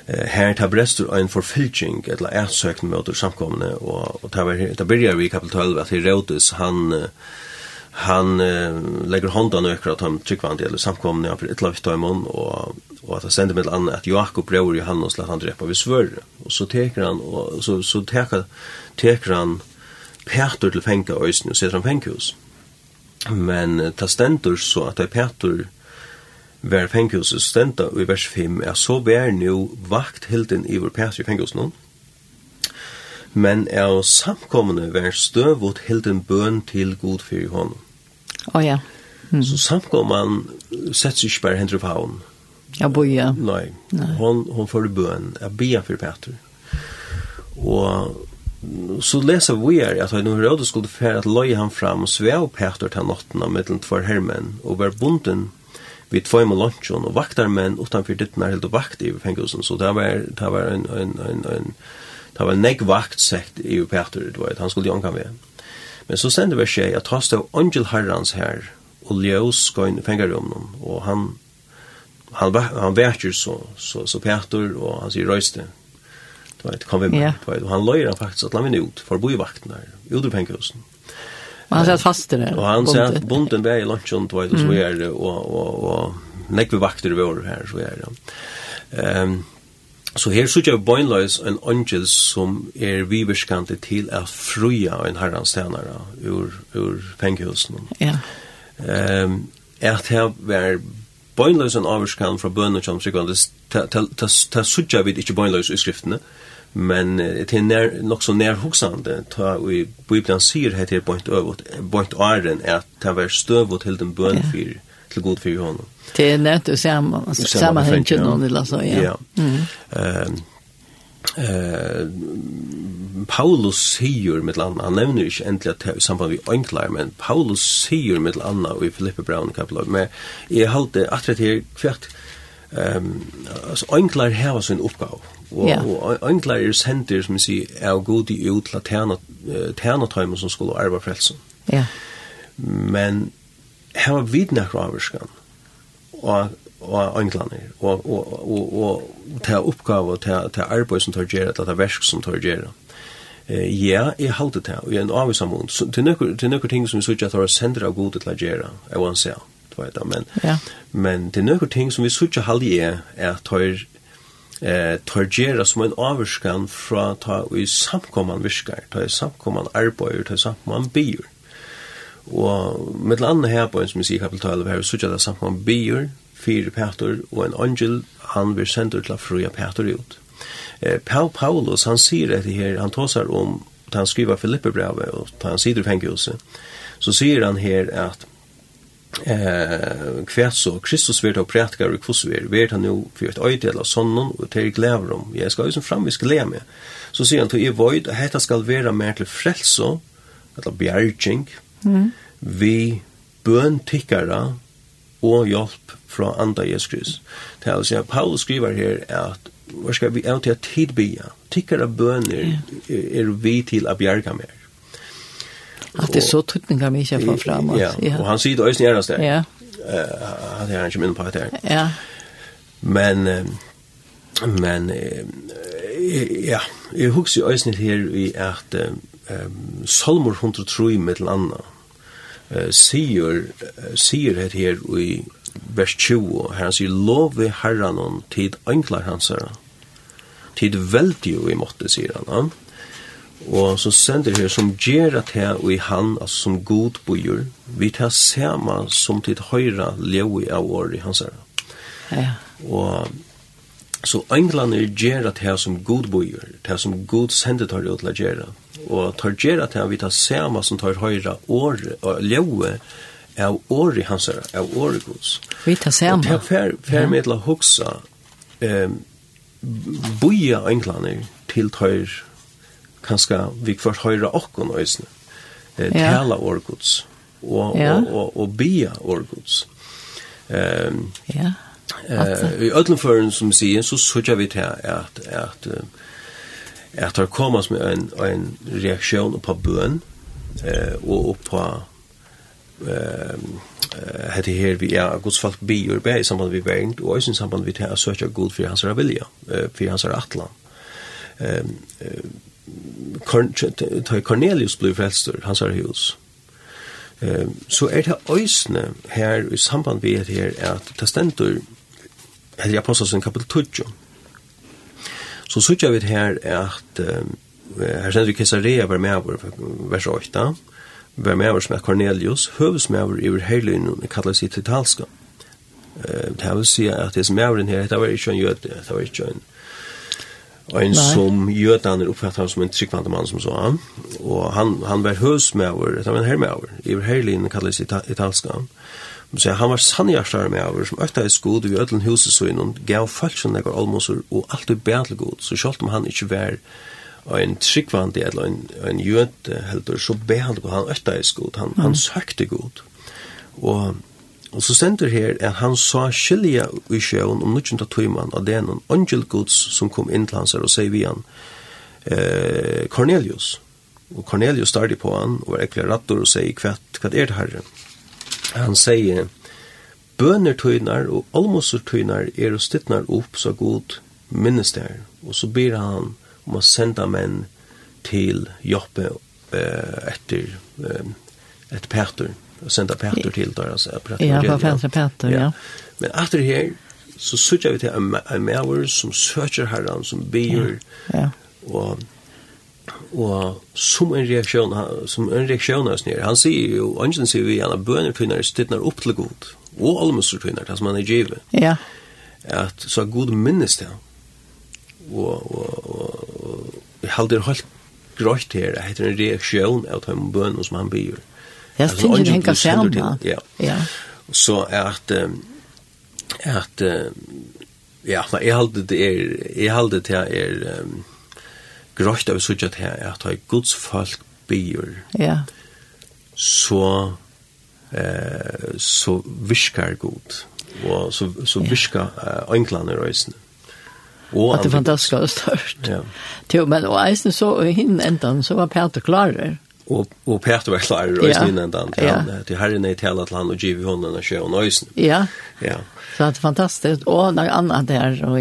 her tar brestur ein forfylking etla ætsøkn mot samkomne og og tar vi tar byrjar vi i kapitel 12 at Herodes han han eh, legger hånda nøkra at han tryggvand eller samkomne for etla vitt og og og at han sender med annet at Jakob bror Johannes let han drepa vi svør og så teker han og så, så teker, teker han Peter til fenga øysen og setter han fengehus. Men uh, ta stendur så at det Peter var fengehuset stenda i vers 5 er så vær nu vakthelden i vår Peter i fengehus nå. Men er og samkommende vær støvot hilden bøn til god fyrir honom. Å oh, ja. Mm. Så samkomman sett sig bare hendru på hon. Ja, boja. Nei. Nei. Hon, hon får bøn. Jeg bia fyrir Peter. Og så läser vi är at han hörde skulle fære att loja han fram och svea på efter till natten av middelen två hermen og var bunden vid två med lunchen och vaktarmän utanför ditt när helt och vakt i fängelsen så där var det var en en en en där var näck vakt sagt i på det var han skulle jonka med men så sände vi sig att ta stå angel herrans här och ljus gå in i fängelserummet och han han han värker så så så Peter och han säger röste Du vet, kom vi med. Du vet, og han løyer han faktisk at la vinne ut, for å bo i vakten her, ut ur pengehusen. Og han sier at fast det der. Og han sier at bunden vei i lunsjen, du vet, og så er det, og, og, og, nekve vakter vi over her, så er det. Um, så her sier jeg bøgnløys en angel som er viverskante til at fruja en herrans tjenere ur, ur pengehusen. Ja. Um, at her var bøgnløs en avvarskan fra bøn og kjom sikvande, ta sudja vid ikkje bøgnløs i skriftene, men det er nær, nok så nær hoksande, ta i Bibelen sier heit her bønt øvot, bønt æren, er at ta var støvot til den bøn fyr, til god fyr i honom. Det er nært og sammanhengen, ja. Ja. Mm eh Paulus sier med landa, han nevner ikke endelig at det i samband med enklar men Paulus sier med landa i Filippe Brown kapitel men jeg halte at det her kvart, um, altså enklar har sin oppgave og yeah. og enklar er sender som sier er god i ut til laterna tjena tøymer som skulle arbeide frelsen ja yeah. men har vidna avvarskan, og og englander og og og og ta uppgave og ta ta arbeid som tar gera ta verk som tar gera. Eh ja, eg halde ta og ein avisa mund. Så til nokkur til nokkur ting som vi søkja tar sender av gode til gera. I want say. Tvøta men. Ja. Men til nokkur ting som vi søkja halde er er tøyr eh tar gera som en avskan fra ta i samkomman virkar, ta i samkomman arbeid, ta samkomman biur. Og med landa her på en som vi sier kapital her, så er det samt man bier, fyrir Petur, og en angel, han vil sendur til a fruja Petur ut. Eh, Paul Paulus, han sier dette her, han tåsar om, da han skriver Filipperbrevet, og da han sider i fenghuset, så sier han her at eh kvært så Kristus vert og prætkar og kvossu ver vert han nu for et øydel av sonnen og til glæver om jeg skal øysen fram vi skal le med så sier han til i void at dette skal være mer til frelse eller bjerging mm. vi bøn tikkara og hjelp fra andre Jesus Kristus. Det er altså, Paulus skriver her at hva skal vi av til at tidbya? Tikkar av bøner er vi til å bjerga mer. At det er så tøtninga vi ikke får fram. Ja, ja, og han sier det også nærmest der. Ja. Uh, Han er ikke minne på det her. Ja. Men, men, ja, jeg husker jo også her i at Salmor 103 med til anna sier, uh, sier her her i vers 20, her han sier, lovi herran tid enklar hans herra. Tid veldig jo i måtte, sier han. Og så sender her som gjør at her og i han, altså som god bojur, vi tar sema som tid høyra levi av år i hans herra. Ja. Og så englene gjør at her som god bojur, her som god sender tar det til å gjøre. Og tar gjør at her vi tar sema som tar høyra år, levi, av åri hans herre, av åri gods. Vi tar samme. Og det er fer, fer med til å huksa eh, boja englane til tøyr kanskje vi kvart høyra okkon øysene eh, ja. tala åri gods og, ja. og, og, og bia åri gods. Eh, ja. Eh, I ødlenføren som sier så sørger vi til at, at, at det kommer som en, en reaksjon på bøn eh, og på hette her vi er Guds folk bier bæg i samband vi verden, og i samband vi til å søke god for hans vilja, for hans atlan. Cornelius blir frelster, hans hus. Ehm Så er det øysene her i samband vi er her at det stender hette i apostelsen kapitel 2. Så søker vi her at her stender vi Kesarea var med vers 8, var med oss med Cornelius, høvesmæver i Herløynen, kallar seg til Talska. Det vil si at det som er her, det var ikke en jøde, det var ikke en en som jötan er han som en tryggvante mann som så han Og han han var hus med över det var en herre med över i Herlin kallades italska men så han var sannhjertar med över som økta i skod vi ödlen huset så innom, gav falschen där almost og alt er bedre god så selv om han ikke var en tryggvandi eller en, en jød heldur, så be han god, han øtta eis god, han, mm. han søkte god. Og, og så stender her at han sa skilja i sjøen om nukjenta tøyman av den en angel gods som kom inn til hans her og sier vi han eh, Cornelius. Og Cornelius startet på han og var ekkert rattor og sier hva, hva er det herre? Han sier bøner tøynar og almoser tøynar er og stittnar opp så god minnes der. Og så ber han om å sende menn til Joppe eh, etter eh, et Peter, og sende Peter til der, altså, Peter, ja, for Peter, Peter, ja. ja. Men etter her, så søker vi til en, en maver som søker herren, som byr, ja. ja. og og som en reaksjon som en reaksjon hans nere han sier jo ungen sier vi han har bønner tvinner stittner opp til god og almuser tvinner det som han er givet ja at så god minnes det og, og, og, og jeg halder helt grøyt her, det heter en reaksjon av de bønene som han byr. Ja, så tenker jeg henger sammen. Ja. ja. Så er at, at, ja, jeg halder det er, jeg halder det er, um, grøyt av sutja til at ha Guds folk byr. Ja. Så eh så viskar god. Og så så viskar eh, englander røysene. Og at det fantastisk var størst. Ja. Til, men og eisen så i hinn endan så var Peter klarer. Og, og Peter var klarer og eisen ja. endan. Ja. Han, Til herren er til at han og giv hunden og sjø og eisen. Ja. ja. Så det er fantastiskt. Og noe annet der og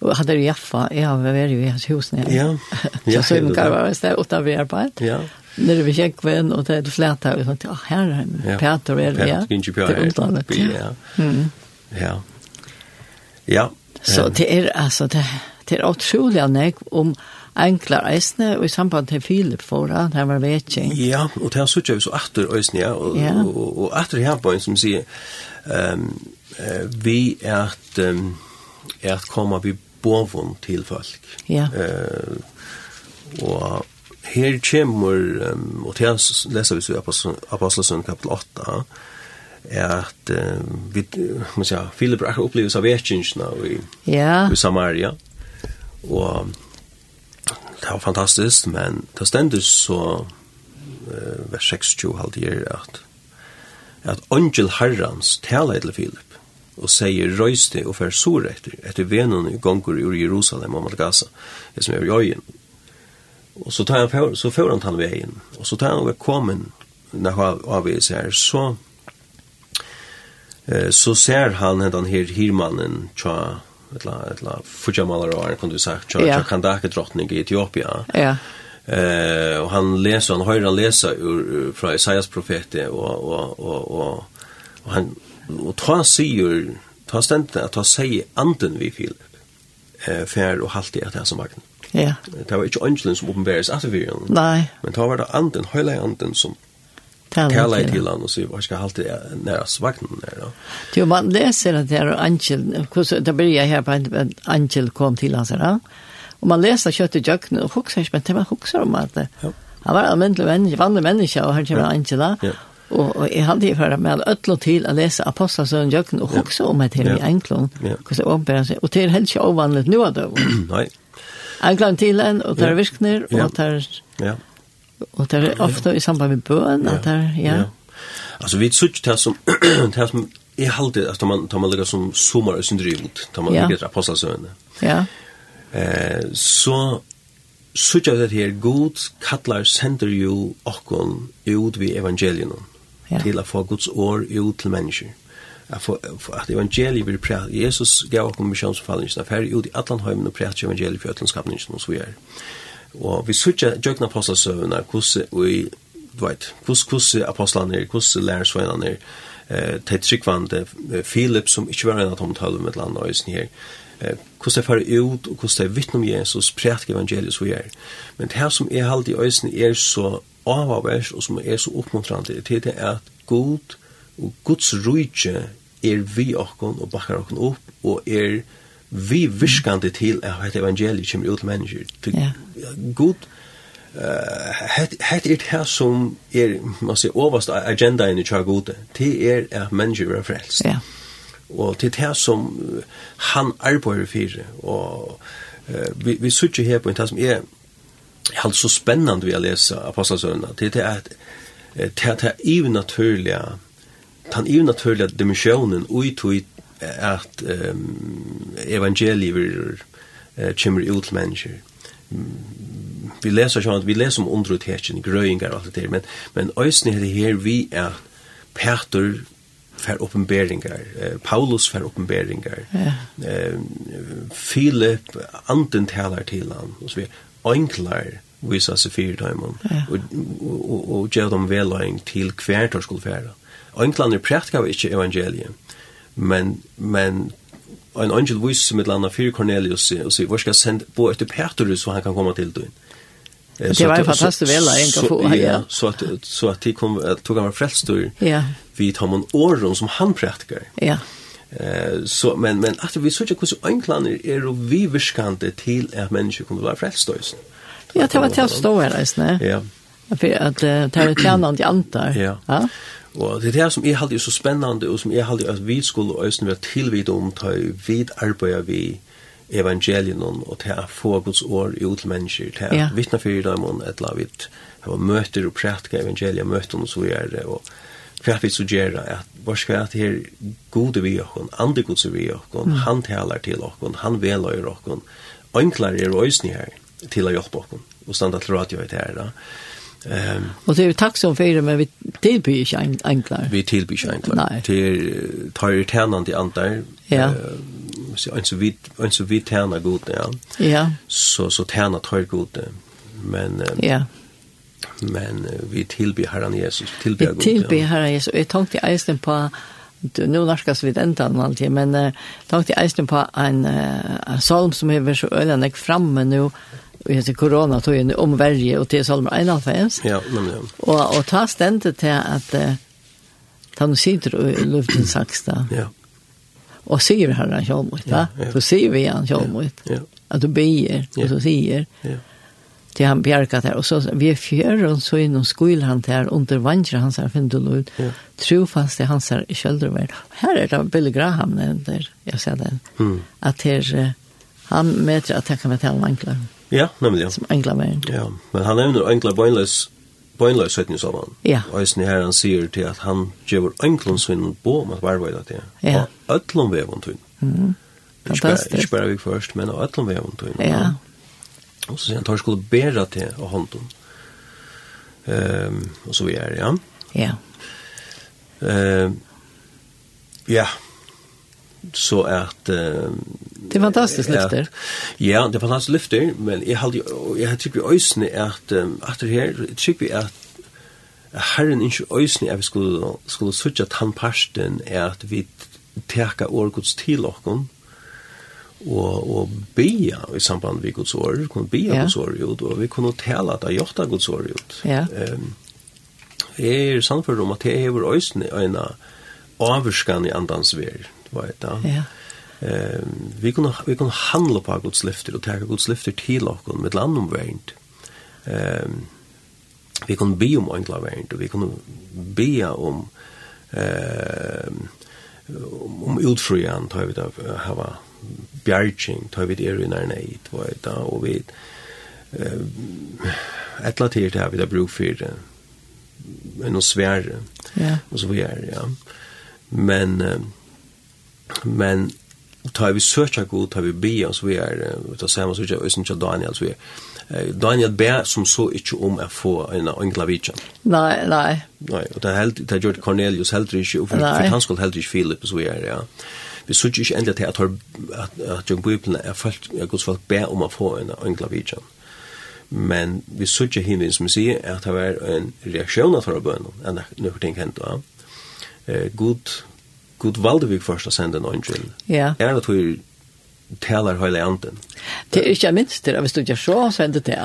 Og hadde du Jaffa, jeg har vært i hans hus nede. Ja. ja så Søymen Karvar var stedet, og da vi arbeid. Ja. Nere ved Kjekkven, og det er flæta, og sånn, ja, her er det, Peter er det, ja. Peter, Ginji Pjær, ja. Ja. Ja. Så det er, altså, det, det er utrolig anlegg om enklar eisne, og i samband til Filip foran, her var vetjeng. Ja, og det er suttje vi så atter eisne, ja, og, ja. og, og, atter her på en som sier, um, uh, vi er at, um, er at komme vi bovon til folk. Ja. Uh, og her kommer, um, og det leser vi så i Apostelsen kapitel 8, at uh, vi, man sier, Filip akkurat oppleves av vetkingsene i, ja. i Samaria, og det var fantastisk, men det stendur så uh, vers 26 halvt halvdier at at angel herrans tala til Filip og sier røyste og fer sur etter etter venen i gongur ur Jerusalem og Malgasa det som er i øyen og så tar han så får han han veien og så tar han ved kommen når han avvis her så eh, så ser han den her hirmannen tja etla etla fujamalar och kan du säga tja tja kan där drottning i Etiopia. Ja. Eh och han läser han hör han läsa ur från Isaias profete och och och och och han och ta sig ta ständ att ta sig anden vi Filip. Eh för och halt det här som vagn. Ja. Det var inte angelen som uppenbaras att vi. Nej. Men ta var det anden, hela anden som tala i til han og si hva skal halte nære svagnen der da. Jo, man leser at det er Angel, det blir jeg her på en Angel kom til han sier og man leser kjøtt i jøkken og hukser ikke, men det var hukser om at han var almindelig menneske, vanlig menneske, og han kommer Angela, ja. Og, og jeg hadde hørt med ødel til å lese Apostelsøen Jøkken og hukser om at et her i Englund. Ja. Og det er helt ikke ovanlig nå av det. Nei. Englund til en, og det er virkner, og det er... Ja. Og det er ofte i samband med bøn, at det ja. Alltså vi sucht det som det som jeg halte, at man tar man lägger som sommer og sin drivot tar man lägger apostelsøvende. Ja. Eh så såg det her god kallar sender ju och ut vid evangelion ja. Til att få Guds ord ut til människor. Att få at evangeliet blir präglat. Jesus gav oss missionsfallningen. her ut i allan hemmen og präglat evangeliet för ötlandskapningen och så vidare. Og vi sutja jøgna apostasøvnar, hvordan vi, du veit, hvordan apostlene, hvordan lærersveinene, eh tæt sikvande Philip som ikkje var ein av tom talum med landa og her, Eh kos det fer ut og kos det vitnum Jesus prætik evangeliet så er. Men det her som er halt i øysen er så avavers og som er så oppmuntrande det er at god og Guds rujtje er vi okkon og bakkar okkon opp og er vi virkande til at et evangeliet kommer ut til mennesker. Til Ja. God, hette er det her som er, man sier, overst agenda i tja gode, det er at mennesker er frelst. Ja. Og det er det som han arbeider for, og uh, vi, vi sitter her på en tag som er, helt så spennende vi har lese apostelsøvnene, det er at det er det er ivenaturlige, den ivenaturlige dimensjonen, ui i tog at um, evangeliet vil uh, kommer ut mennesker. Vi leser sånn at vi leser om underuthetjen, grøyingar og alt det der, men, men øyne det her vi er Peter fer oppenberingar, uh, Paulus fer oppenberingar, ja. uh, Philip, anden talar til han, og så vi enklar visa seg fyrir døymon, ja. og, og, og, og gjør dem veløying til hver tar skulle færa. Enklane prætka vi ikke evangeliet, men men en angel vis med landa för Cornelius och så vad ska send på efter Petrus så han kan komma till då. Det var fantastiskt väl en få ja. Så att så att det kom tog han frälst Ja. Vi tar man åren som han präktigar. Ja. Eh så men men att vi såg hur så enklaner är och vi viskande till att människor kommer vara frälsta Ja, det var till att stå här, Ja. För att det är tjänande antar. Ja. Ja. Og det er det som jeg halte er så spennende, og som jeg halte at vi skulle øyne være tilvidt om, ta vi arbeider vi evangelien og til å få Guds år i ut til mennesker, til å ja. vittne for dem, et eller annet, til å møte og prætke evangeliet, møte og så gjør det, og hva vi så gjør det, at hva skal jeg til gode vi okken, andre gods vi okken, mm. han taler til okken, han veløyer okken, enklere er øyne her til å hjelpe okken, og standa til radio i det her, da. Ehm och det är tack som för men vi tillbyr inte en enklar. Vi tillbyr inte enklar. Till tar ju tärnan till antar. Ja. Så en så vid en så vid tärna god ja. Ja. Så så tärna tar god men Ja. Men uh, vi tillbyr Herren Jesus, tillbyr god. Vi tillbyr Herren Jesus. Jag tänkte eisen på Du, nu narskas vi den an alltid, men uh, tänkte eisen på en, uh, en salm som är så ölen jag framme nu, vi heter corona tog in om Sverige och till Salmer 91. Ja, men ja. Och och ta ständigt till att eh, ta nu sitter i luften saxta. Ja. Och ser han han själv mot, va? Ja, ja. Så ser vi han själv mot. Ja. Att du ber och så säger. Ja. Till han bjärkat här och så vi fjärran så inom skolan här under vandrar hans här finner ut. Ja. Tro fast det hans här i köldervärd. Här är det Bill Graham där jag säger det. Mm. Att här han mäter att han kan vara till enklare. Ja, nemlig. ja. Som englaveien. Ja, men han nevner engla bøgnløs bøgnløs høytning sammen. Ja. Og jeg her han sier til at han gjør englun sin på om at arbeida til. Ja. Og øtlun vevun tøyn. Mm. Fantastisk. Ikke bare vi først, men øtlun vevun tøyn. Ja. Og så sier han tar skulle bera til og hånden. Ehm, og så vi er, ja. Ja. Ehm, ja så at eh, det er fantastisk lyfter. Ja, det er fantastisk lyfter, men jag hade jeg tycker vi at att at här tycker vi at Herren ikke øysene at vi skulle, skulle sørge at er at vi teka årgods til okkon og, og bia i samband med Guds år, kunne bia ja. Guds år ut, og vi kunne tala at det gjorta Guds år ut. Ja. Um, jeg er samfunn om at det er vår øysene øyna avvurskan i andans ver du vet. Ja. Ehm vi kunne vi kunne handla på Guds lyfter og ta Guds lyfter til oss med landom vernt. Ehm vi kunne be om enkla vernt og vi kunne be om ehm om utfrian tar vi det hava bjerging tar vi det er i nærnei vet da og vi ett latir det här vi där bruk för men och svär ja och så vidare ja men Men tar vi søkja god, tar vi bia, så vi er, vi tar samme søkja, og synes ikke Daniel, så vi er. Daniel ber som så ikke om å få en enkla vidtja. Nei, nei. Nei, og det er helt, det er gjort Cornelius heller ikke, og for, for han skulle heller ikke Philip, så vi er, ja. Vi søkja ikke enda til at, at, at John Bibelen er folk, er gods folk ber om å få en enkla vidtja. Men vi søkja himmelen som sier at det var en reaksjon av forbønnen, enn når ting hendt, ja. Eh, god god valde vi først å sende en angel. Ja. Er det at vi taler hele anden. Det er ikke minst det, hvis du ikke så, så är det det.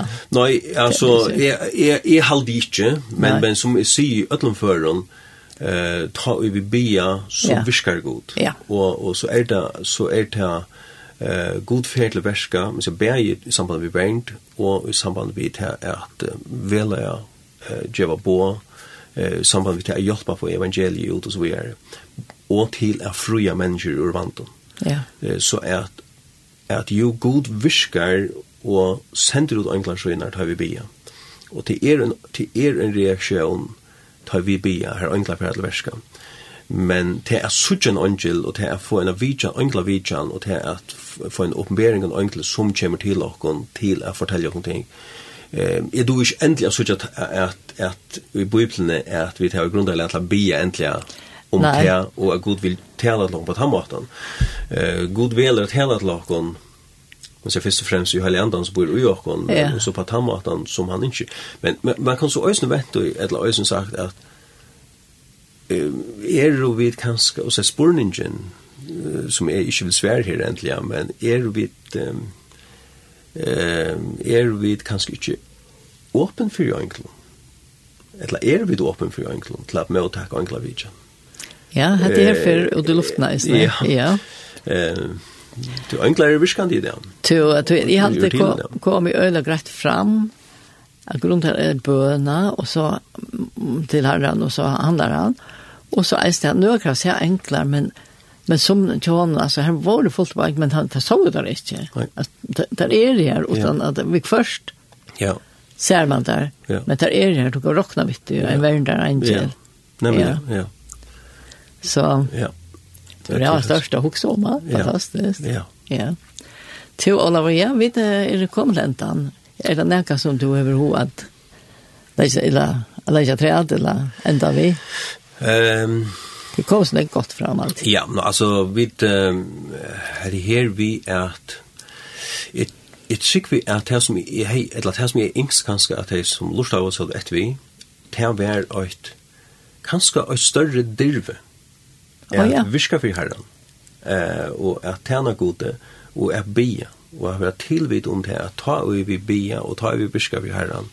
jeg, jeg, jeg halde ikke, men, men som jeg sier i Ötlandfören, eh, ta vi bia så ja. viskar god. Ja. Og, og så er det, så er det eh, god fer til verska, men så ber jeg i samband med Bernd, og i samband med det at uh, vela jeg eh, djeva bo, eh, samband med det at hjelpa på evangeliet ut og så videre og til å fruja mennesker ur vantum. Ja. Yeah. Så at, at jo god virkar og sender ut englar tar vi bia. Og til er en, til er en reaksjon tar vi bia her englar per verska. Men til er suttje en angel og til er få en vidjan, englar vidjan og til er få en åpenbering av engel som kommer til okkon til å fortelle okkon ting. Eh, jeg tror ikke endelig at, at, at, at i Bibelen er at vi tar grunn til at bia endelig om Nei. det og at Gud vill tala til oss på ett hammartan. Eh, Gud veler at hela till honom Men så først og fremst i hele andan som bor ju också og så på ett som han ikke. Men, men man kan så øyne vente, eller øyne sagt at eh, er jo vid kanskje, og så spurningen som är inte vill svär här egentligen men är du vid eh, är du vid kanskje ikke åpen för egentligen. Eller er vi vid åpen för egentligen till att mottaka egentligen vidjan. Ja, hade det här för och det luftna is. Ja. ja. Eh Du enklare viskan det där. Du att jag hade kom i öla grätt fram. Att grund här är böna och så till herran och så handlar han. Och så är det nu kan jag enklare men men som John alltså han var det fullt bak men han så det inte. Där är det här utan att vi först. Ja. Ser man där. Men där är det här du kan rockna vitt i en värld där en Ja. Nej men ja. ja. Så ja. Det var det største hukse om, fantastiskt. Ja. ja. Til Olav, ja, vi er det kommentan. Er det näka som du har hørt? Det er ikke treet, eller enda vi? Ehm det kom sånn godt fram alt. Ja, alltså altså, vi det her vi er at Jeg tykker vi at det som hej hei, eller det som jeg yngst kanskje at det som lustar av oss etter vi, det var et, kanskje et større dirve. Mm er ja. virka for herren, eh, og at tjene gode, og at bia, og at være tilvidt om det, at ta og vi bia, og ta vi virka for herren,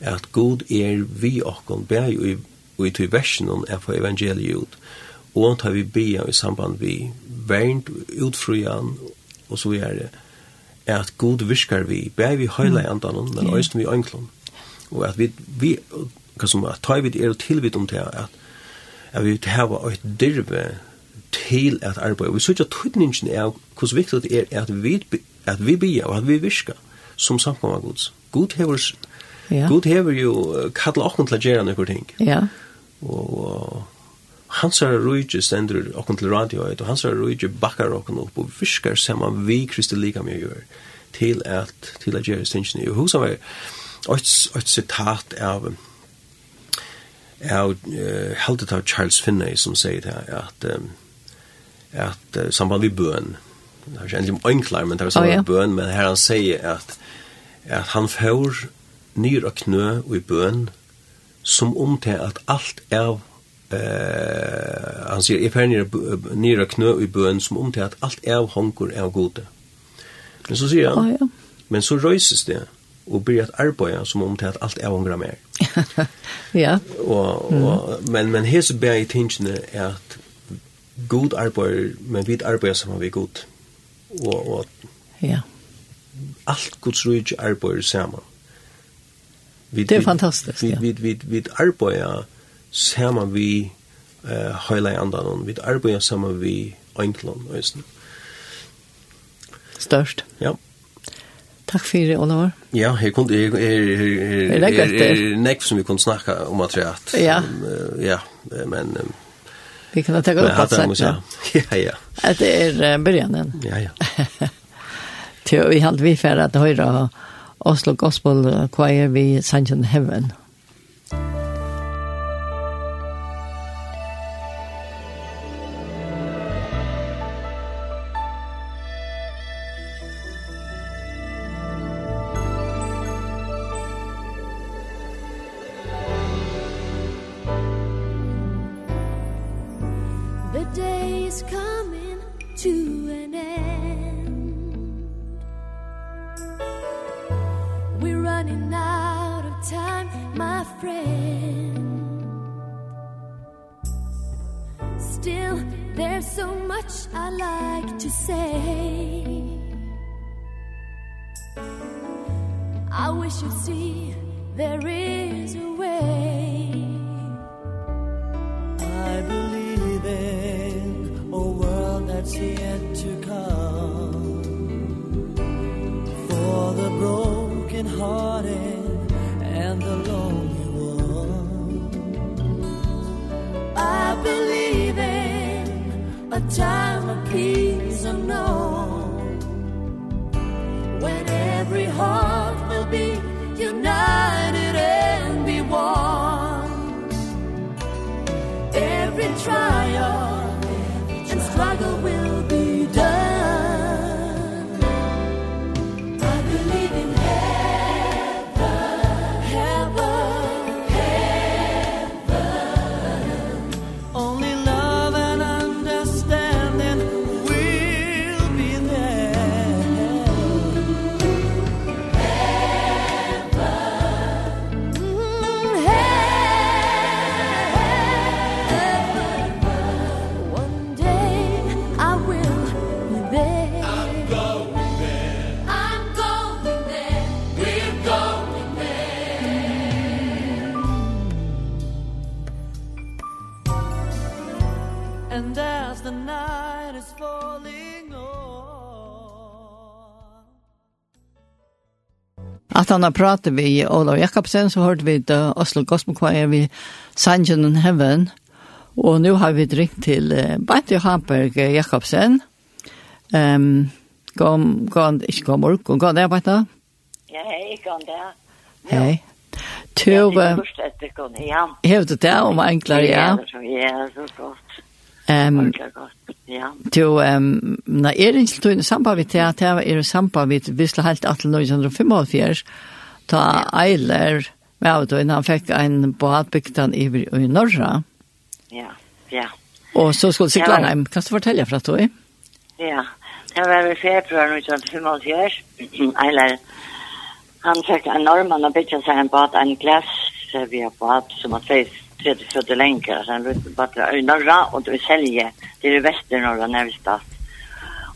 at god er vi okkon, bæg og og i tog versen om er på evangeliet ut. Og ta vi bia i samband vi vernt, utfrujan, og så er det, er at god virkar vi, bæg vi høyla i andan, men også vi øynklon. Og at vi, vi, hva som, at ta vi det er tilvidt om det, at at vi hava eit dirve til at arbeid. Vi sørger tøytningen er hvordan viktig det er at vi, at vi bia og at vi virka som samkommer gods. God hever, ja. God hever jo kalla okken til å gjøre noen ting. Ja. Og hans er rujtje stender okken til radio og hans er rujtje bakkar okken opp og virkar saman vi Kristi lika mye gjør til at til at gjøre stingene. Og hos av er et sitat av av heldet av Charles Finney som sier det at at samband vi bøn det er ikke endelig om øynklar men det er samband vi bøn men her han sier at at han får nyr og knø og i bøn som om til at alt er eh han sier if her nyr og knø i bøn som om til at alt er hongur er gode. Men så sier han ja. men så røyses det og blir at arbeida som om til at alt er ångra mer. ja. Og, og, mm. Men, men hese ber i tingene er at god arbeider, men vi arbeider sammen vi god. Og, og ja. alt gods rydde arbeider sammen. Vi, det er fantastisk, vi, ja. Vi, vi, vi arbeider sammen vi uh, høyla i andan, vi arbeider sammen vi enklån, øyne. Størst. Ja. Takk for det, Oliver. Ja, jeg kunne, jeg, jeg, jeg, jeg, jeg, som vi kunne snakke om at jeg at, ja. ja, men... vi kan ta upp att säga. Ja, ja. Att det är början. Ja, ja. Till vi hade vi för att höra Oslo Gospel Choir vi Sanction Heaven. friend. Still there's so much I like to say. I wish you'd see there is a way. I believe in a world that's yet to come. For the broken hearted a time of peace unknown. When every heart will be united. sånne prater vi Olav Jakobsen, så hørte vi det Oslo Gospel Choir vi Sanjen and Heaven, og nå har vi ringt til uh, Bante Hamberg Jakobsen, um, kom, kom, ikke kom ork, kom det, Bante? Ja, hei, kom det. Hei. Tøve. Jeg har det der, om enklere, ja. Ja, så godt. Ehm to ehm na er ikkje to i samband við at her er i samband við visla helt 1945 ta Eiler med då han fekk ein båt bygdan i i norra. Ja. Ja. Og så skulle sykla nei, Kan du fortelja fra du? Ja. Det var i februar 1945 Eiler han fekk ein norman og byggja seg ein båt, ein glass vi har båt som var 30 fötter länkar. Sen runt bara i norra och i Sälje. Det är det västernorra närmast.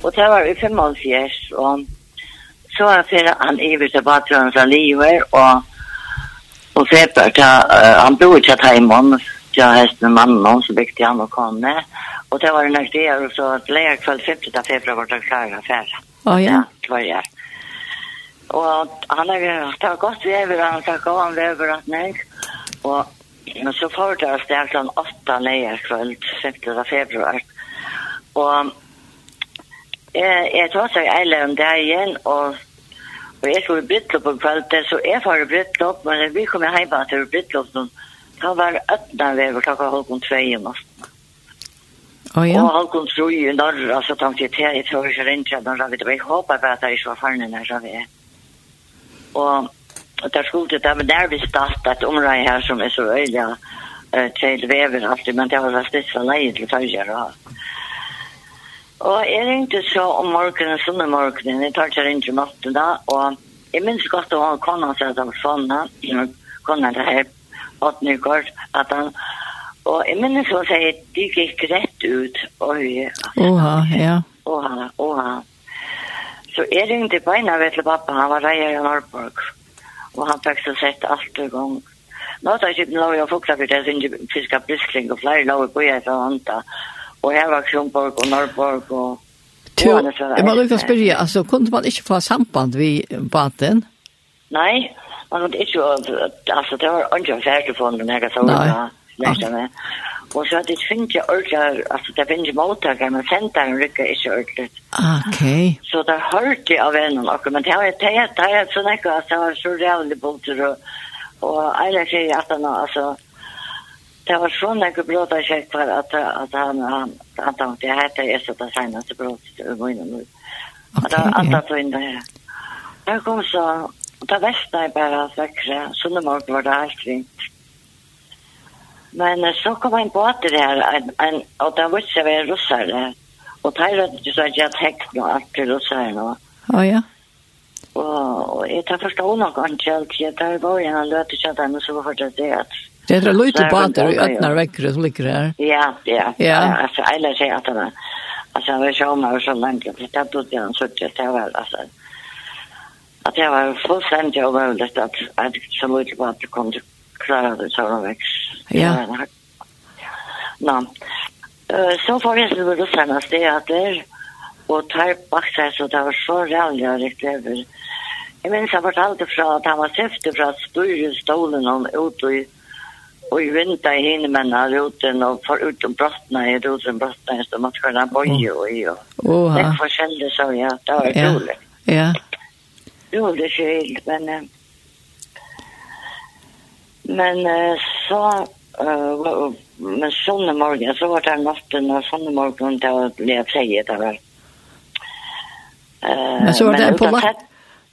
Och det var i 55 och så var det han Evert och Batrön från Liver och och Feper ta han bor i Chatham jag hästen mannen någon så byggde han och kom med. och det var en nästa år och så att lära kväll 50 februari var det klara affär. Ja, ja. Det var det. Och han har tagit gott över han tagit av över att nej. Och Men så får det oss det sånn åtta leier kveld, 15. februar. Og jeg, jeg tar seg eile om det igjen, og, og jeg skulle brytte opp om kveldet, så jeg får brytte opp, men vi kom hjem til brytte opp noen. Det var øtna vever klokka halvkon tvei i natt. Å ja. Og halvkon tro i norr, altså tenkte jeg til, jeg tror ikke rinja, når jeg håper bare at jeg ikke var farne når vi er. Og Og der skulle det, det var der vi startet et område her som er så øyelig uh, til vever alltid, men det var vist litt så leie til følger. Og jeg ringte så om morgenen, sånne morgenen, jeg tar ikke inn til matten da, og jeg minns godt å ha kona seg som sånn, kona det her, åt nykort, at han, og jeg minns hun sier, de gikk rett ut, oi. Oha, ja. Oha, oha. Så jeg ringte beina ved til pappa, han var reier i Norrborg. Mm Og han fikk så sett alt i gang. Nå tar jeg ikke lov å fukta for det, jeg synes fiska briskling og flere lov på jeg fra Anta. Og her var Kronborg og Norrborg og... Jo, jeg må lukka spørre, altså, kunne man ikke få samband vid baten? Nei, man kunne ikke, altså, det var ikke ferdig for noen jeg så lærte meg. Og så hadde jeg finnet ordentlig, altså det finnes mottaker, men senderen rykker ikke ordentlig. Ok. Så det hørte jeg av en av dere, men det var det jeg tar jeg sånn ikke, altså det var så rævlig bulter, og, og alle sier at han, altså, det var sånn ikke bråd av kjekk for at, at han, han, han tenkte, jeg heter jeg så det seneste bråd til munnen nå. Og det var alt at hun der. Jeg kom så, og da vestet jeg bare vekkere, sånn morgen var det helt fint. Men så kom en båter her, en, en, og da visste jeg vi russere. Og da er det så at jeg tenkte noe alt til russere nå. Å ja. Og og jeg tar forstå noe kanskje alt. Jeg tar bare en løte kjent kjøttene, så var det det at Det heter Løyte Bater i Øtnar Vekkere som ligger her. Ja, ja. ja. Altså, jeg lær seg at det var. Altså, jeg var ikke om meg så langt. det tatt ut igjen sutt. Det var, altså, at jeg var fullstendig overvålet at, at så Løyte Bater kom til klarade väx. Ja. Nå. Så får jeg så det seneste etter, og tar bak seg så det var så rævlig rett over. Jeg minns jeg fortalte fra at han var seftet fra større stolen han ut og Og jeg vinter i henne menn av roten og for ut om brottene i roten brottene så måtte skal ha bøye og i og det forskjellig så ja, det var utrolig. Ja. Jo, det er ikke helt, men Men så uh, men sånne morgen, så var det natten og sånne morgen det var det jeg sier det var. vel. Men så var det på vakt? lagt?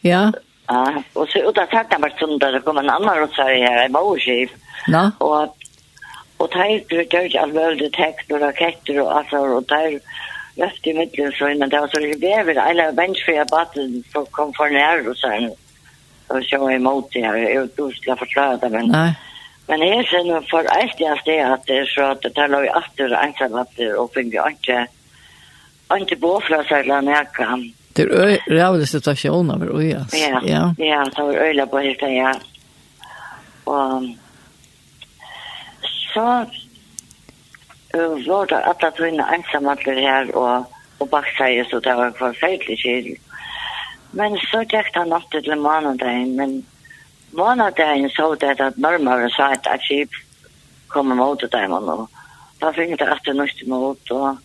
Ja. Ja, og så utan sett tatt det var sånn der kom en annen rotsare her, en morskiv. Ja. Og og teir gjør ikke alvorlig tekst og raketter og alt og teir løft i midten så men det var så det vever, eller venstre jeg bare kom for nær rotsare. Ja og så är emot det här. Jag tror att jag forklare det, men... Nej. Men jeg jag for alt jeg det at det er så at det talar vi efter ensamvatter og finner ikke ikke bo fra seg eller näka. Det är rävlig situation över Ojas. Ja, ja. ja så är øyla på helt ja. Og Så... Uh, var det alla tunna ensamvatter og, og bak seg så det var förfärligt kyligt Men så gikk han natt til månedagen, men månedagen så det at nærmere sa at et skip kom mot dem, og da fikk det at det nødt mot, og,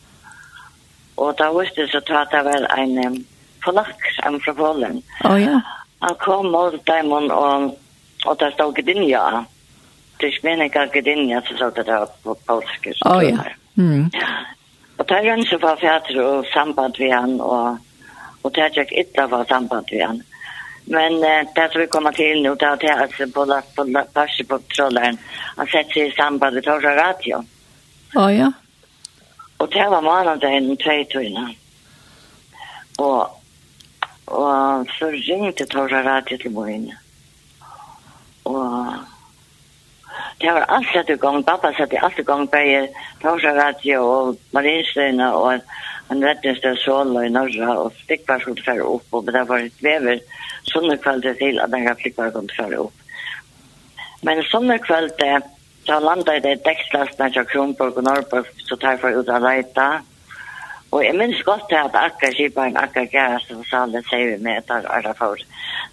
og da visste så at det var en um, polakk, en fra Polen. Oh, ja. Han kom mot dem, og, og der stod Gdynia. Det er ikke meningen Gdynia, så sa det der på polsk. Å oh, ja. Mm. Og da rønner han så var fædre og samband ved han, og og det er ikke ytter var samband med han. Men eh, det som vi kommer til nå, det er at jeg på Parsipop-trolleren han setter seg i samband med Torsa Radio. Å oh, ja. Og det var malandagen tre tøyene. Og, og så ringte Torsa Radio til morgenen. Og det var alt alltid i gang, pappa satt i alt i gang, bare Torsa Radio og Marienstøyene og Han rettest av sola i norra og flickvar skulle färra opp, og det var et vever sånne kvalitet til at den här flickvar kom färra opp. Men sånne kvalitet så landet det i til Kronborg og Norrborg så tar jeg for ut av leita. Og jeg minns godt til at akka kiparen, akka gæra, som salen sier vi med etter alle for.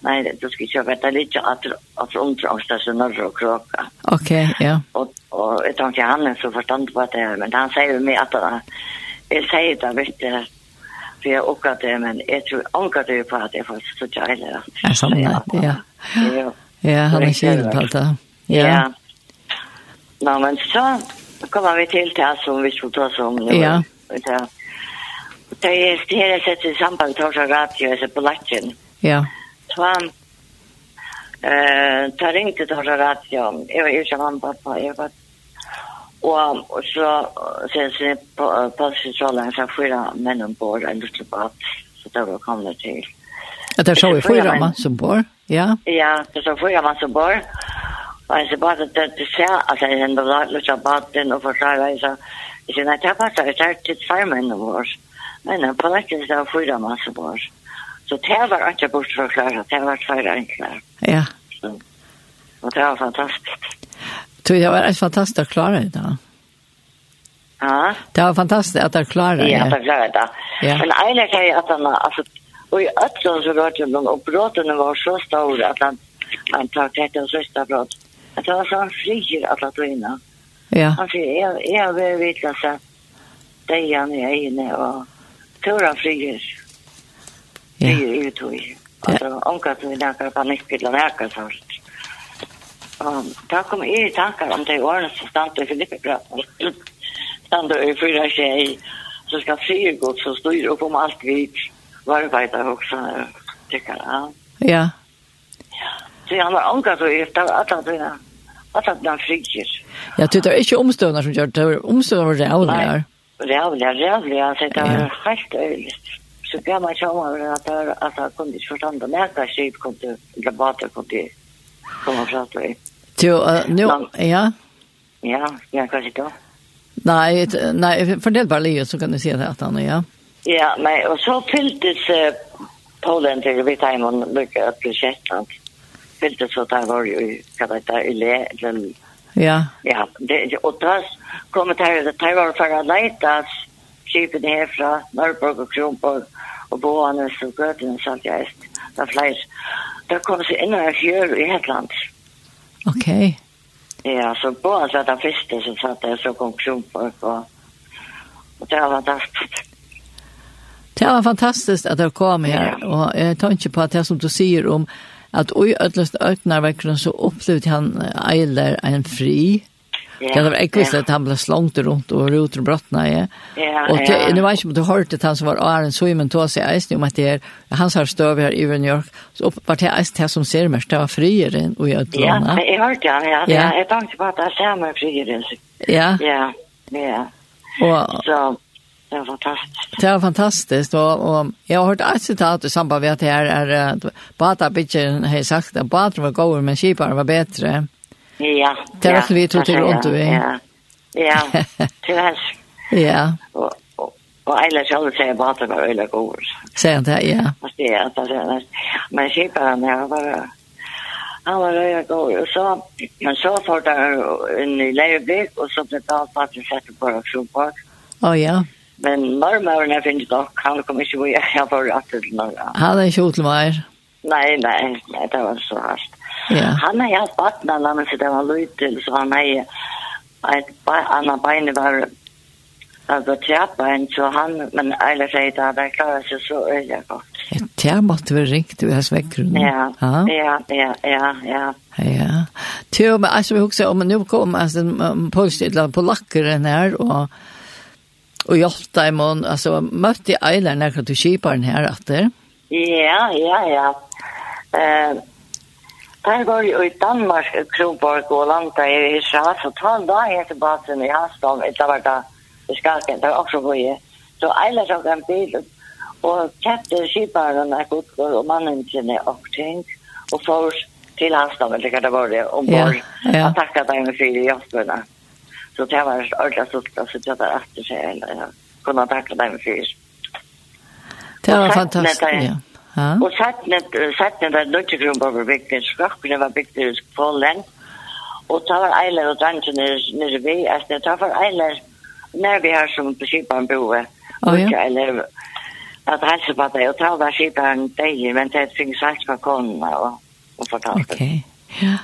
Nei, du skal ikke vite litt at at undrangsta så norra og kråka. Ok, ja. Og, og jeg tror ikke han er så forstand på det, men han sier vi med at jeg sier det, vet du, for jeg oppgav det, men jeg tror omgav det på at jeg får så kjærlig. Ja, sånn, ja. Ja, ja han er kjærlig på det. Ja. Nå, men så kommer vi til det som vi skulle ta som. Ja. Det er det jeg setter i samband med Torsa Radio, jeg ser på Latjen. Ja. Så han, eh, ta ringte Torsa Radio, jeg var ikke han pappa, jeg var Og, og så ser jeg på passesalen fra fyra menn ombord, en liten båt, så det var kommet til. Ja, det er så i fyra mann som bor, ja? Ja, det er så fyra mann som bor. Og jeg ser bare at det ser, altså jeg hender da, lukta baten og forklarer, jeg sa, jeg sier, nei, det er passer, jeg er til tvær menn ombord. Men på nekken så er fyra mann som bor. Så det var ikke bort bortforklaret, det var tvær enklere. Ja. Og det var fantastisk tror jag var ett fantastiskt att klara det då. Ja. Det var fantastiskt att jag klarade det. Ja, att jag klarade det. Ja. Men egentligen kan jag att han, alltså, och i ötlen så rörde de, och bråten var så stora att han, han tar tätt och sista bråt. Att det var så han frier att han tog innan. Ja. Han säger, jag, jag vill veta så att det är han är inne och tror han frier. Ja. Frier ut och i. Alltså, omkring vi läkare panikpillar läkare så. Ja. Um, da kom jeg i tanker om det årene som stand i Filippebrøten. Stand i fyra tjej, så skal fyra godt så styr upp om alt vi varveider också. Tycker jag. Ja. Så han var omgått og gift av alle Alla alle dine frikir. Ja, det tar ikke omstøvner som gjør det, omstøvner var rævligere. Rævligere, Rävliga, så det var helt öjligt. Så gav man sjåmer at jeg kunne ikke forstande, men jeg kan ikke kom til, eller bare kom som man pratar i. Jo, uh, nu, no. ja. Ja, jag kanske då. Nej, nej, för det bara Leo så kan du se det att han ja. Ja, men och så fylldes uh, Polen till vid Timon mycket att bli Shetland. Fylldes så där var ju kan det där i le den Ja. Ja, det och tas kommer här, det här var för att leta skipen här från Norrborg och Kronborg och Boanes och Götene samt jag det er flere. Da kom jeg inn og gjør i Hetland. Ok. Ja, så bare så det første som satt der, så kom Kronborg, og, og det var fantastisk. Det var fantastiskt at det kom her, ja. og jeg tar ikke på at det som du sier om att oj ödlöst öknar verkligen så upplevde han eiler en fri. Ja, det var ekvist ja. at han ble slångt rundt og roten brottene, ja. Ja, og til, ja. det var ikke om du hørte han som var Aaron Simon tog seg eisen om at det er, han har støv her i New York, så oppbart det eisen til som ser mest, det var frieren og i Øtlanda. Ja, jeg hørte han, ja. ja. Jeg tenkte på at det er samme frieren. Ja. Ja, ja. Og, så, det var fantastiskt. Det var fantastiskt och, och jag har hört ett citat i samband med att det här är att Bata Bitchen har sagt att Bata var god men Kipar var bättre. Ja. Det er alt vi tog til rundt vi. Ja, ja, Til hans. Ja. Og, og, og ellers alle sier bare at det var øyne god. Sier han det, ja. Ja, men kjiparen, her var han var øyne god. Og så, men så får det inn i leirbygg, og så ble det alt bare til sette på aksjonpark. Å ja. Men mormoren jeg finner nok, han kom ikke hvor jeg var rett til morgen. Han er ikke ut til meg. Nei, nei, nei, det var så hardt. Yeah. Han har haft vatten alla men för det var lite så han har ett andra bein var alltså tjärbein så han men alla säger att han klarar sig så öliga gott. Ja, måtte vi ringt i hans väckgrunden. Ja, ja, ja, ja, ja. Ja. Tjo, men alltså vi också om nu kom alltså polstidla på lackaren här och och hjälpte i mån alltså mötte Eiler när du skipar den här att. Ja, ja, ja. Eh Der går jo i Danmark, Kronborg og Landa i Israel, så ta en dag her basen i Hasdom, etter hvert da, i Skalken, der også hvor jeg. Så eiler tok en bil, og kjøpte skiparen av Godgård og mannen sine og ting, og får til Hasdom, eller hva det var det, ombord, ja, ja. og takket dem for i jobbene. Så det var en ordentlig sutt, og så tjøpte jeg etter seg, eller kunne takket dem for. Det var fantastisk, ja. Og sattene var nøttegrum på bygden, skrakkene var bygden i Polen, og ta var eiler og dansen nere vi, altså ta var eiler nær vi har som på Kipan boe, ja. ikke eiler at helse på det, og ta var Kipan deg, men det fikk sagt på konene og, og fortalte. Ok, ja.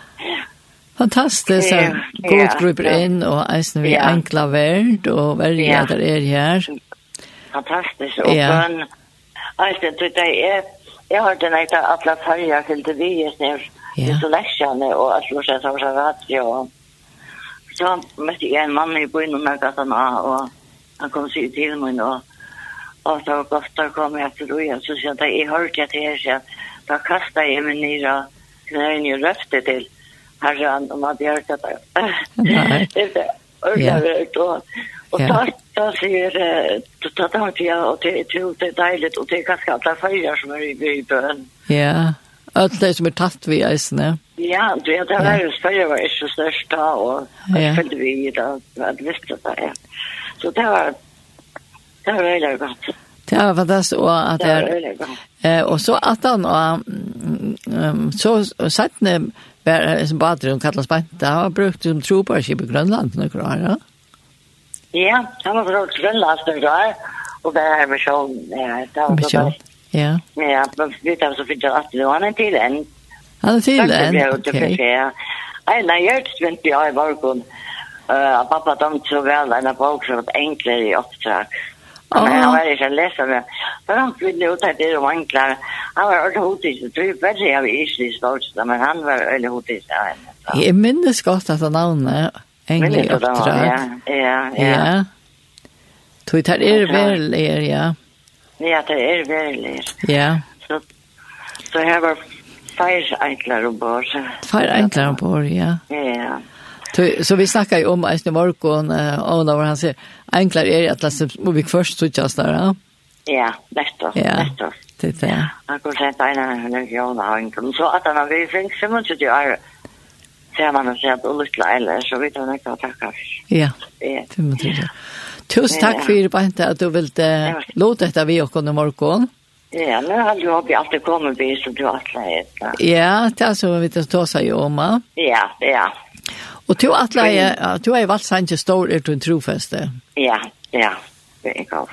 Fantastiskt. Så god grupper inn, og eisen vi enkla verd, og verja der er her. Fantastiskt. Og bønn, eisen, det er Jeg har den eit at alle farger til fyllte vies ned i seleksjene og alt hvor seg som var radio. Så møtte jeg en mann i byen og møtte han av, og han kom sig til min, og, og så godt da kom jeg til roen, så sier han, jeg hørte jeg til her, da kastet jeg meg ned og knøyene og røfte til herren, om at jeg hørte det. Det. Er det, og så Jag ser det att han till och det tror det är dejligt och det är ganska alla färger som är i bön. Ja. Allt det som är tatt vi är ne. Ja, det är det här färger var inte störst då och jag följde vi det att visste det. ja. Så det var det var väldigt gott. Det var fantastiskt och att det eh och så att han och så satt när som badrum kallas bant. Det har brukt som tro på i Grönland några år. Ja. Ja, han var från Grönlandsden där. Och där är vi så, ja, där var så Ja. Ja, men vi tar så fint at det var en til en. Han er till en, ok. Nej, nei, jag är 20 år i Borgund. Uh, pappa dømte så vel en bok som ett enklare i uppdrag. Men han var inte ledsen. For han kunne ut att det var enklare. Han var ordentligt hotis. Det tror jag värre jag var i Isli men han var ordentligt hotis. Jag minns gott att han navnet engel engelig oppdrag. Ja, ja, ja. ja. Du tar er veldig, ja. Ja, det er veldig. Ja. Så, så her var fire enklar ombord. Fire enklar ombord, ja. Ja, Så vi snackar ju om Eisne Morgon och när han säger enklare är att läsa vi först så tjänar där. Ja, Ja, nettopp, ja. nettopp. Det är det. Han kunne sent en av henne, ja, han har en så at han har vi finns, så måste det man og sett og lytte eller så vidt hun ikke å takke for. Ja, det må du Tusen tack för for Bente att du vill ville låta detta vi och i morgon. Ja, nu har du hoppat alltid kommit vi som du har slagit. Ja, det är så vi tar ta sig om. Ja, ja. Och du att lägga, du har ju valt sen till stor ut en trofäste. Ja, ja. Det är gav.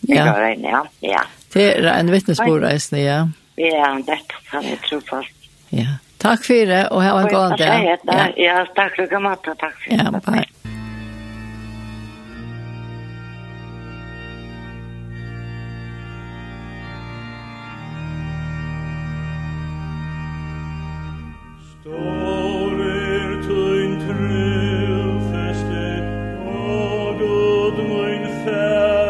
Ja. Ja, ja. Det är en vittnesbordreisning, ja. Ja, det kan jag tro fast. Ja. Takk for det, og ha en god dag. Ja, ja takk for det, Matta. Takk for det. Ja, bye. Fest it, O God, mein Fest.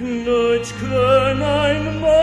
Nutsch können ein Mann.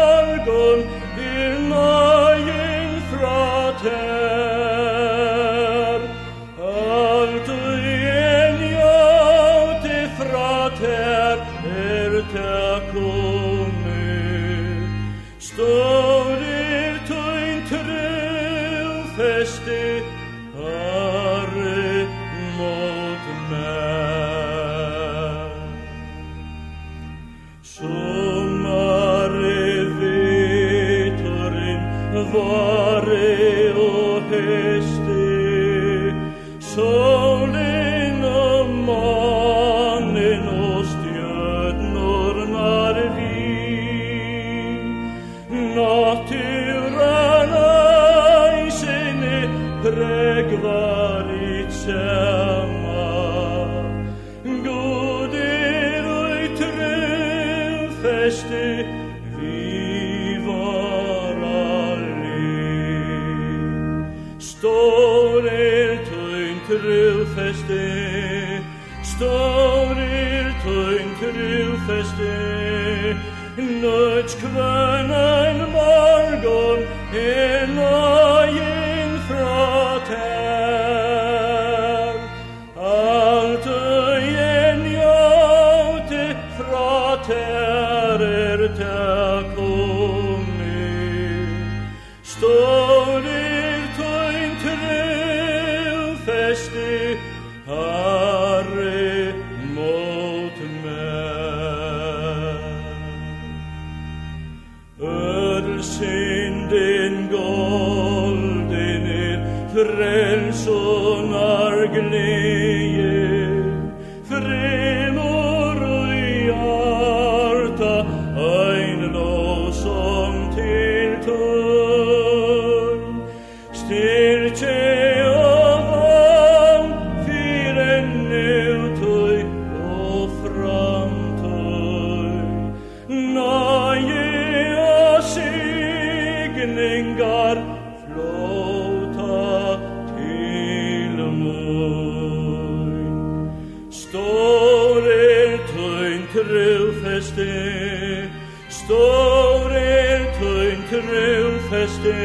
trufeste Stór er tøyn trufeste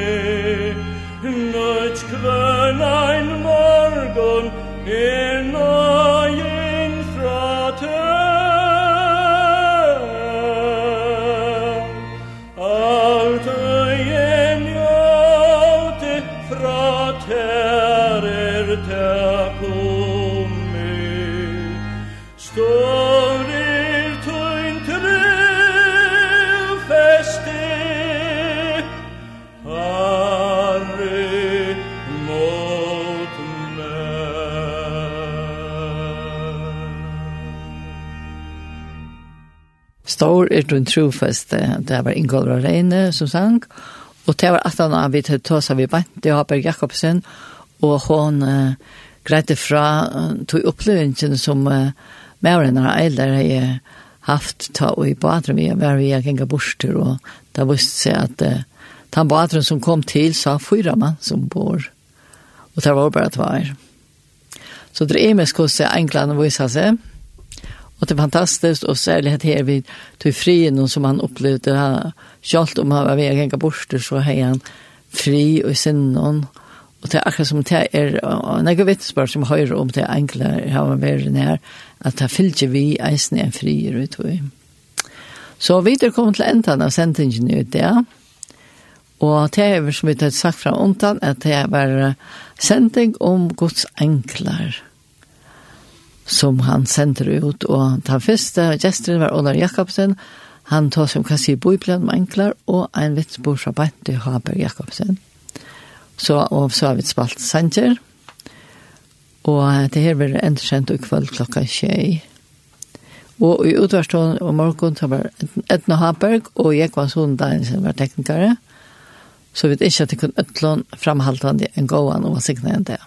Nøtt kvøn ein morgon Er nøtt stor er du en trofeste. Det var Ingolva Reine som sang, og det var at han av vidt tåsa vi bant, det var Berg Jakobsen, og hon uh, greide fra, uh, tog opplevingen som uh, Mauren og Eiler har haft ta og i badrum vi var vi gikk borster, og det visste seg at uh, den badrum som kom til sa fyra mann som bor, og det var bare tvær. Så det er mest hvordan englene viser seg, Och det är fantastiskt och särskilt här vid tog frien som han upplevde. Han, självt om han var vid egen borster så har han fri och i sinnen. Och det är akkurat som det är när jag vet spår som höjer om det enkla har man varit när att det fyllde vi eisen en fri ut. Så vi er kommet til enden av sentingen ut där. Og det er som vi har sagt fra ontan, at det var sending om Guds enklar som han sender ut. Og den første gesteren var Olar Jakobsen, han tar som kan si bøyblen med enklar, og en vitsbord fra Bente Haber Jakobsen. Så, og så har vi spalt Sanger, og det her blir endkjent i kveld klokka tjei. Og i utvarstånd og morgen så var Edna Haberg og jeg var sånn der som var teknikere, så vet ikke at det kunne utlån framhaltende en gåan og var signet enn det.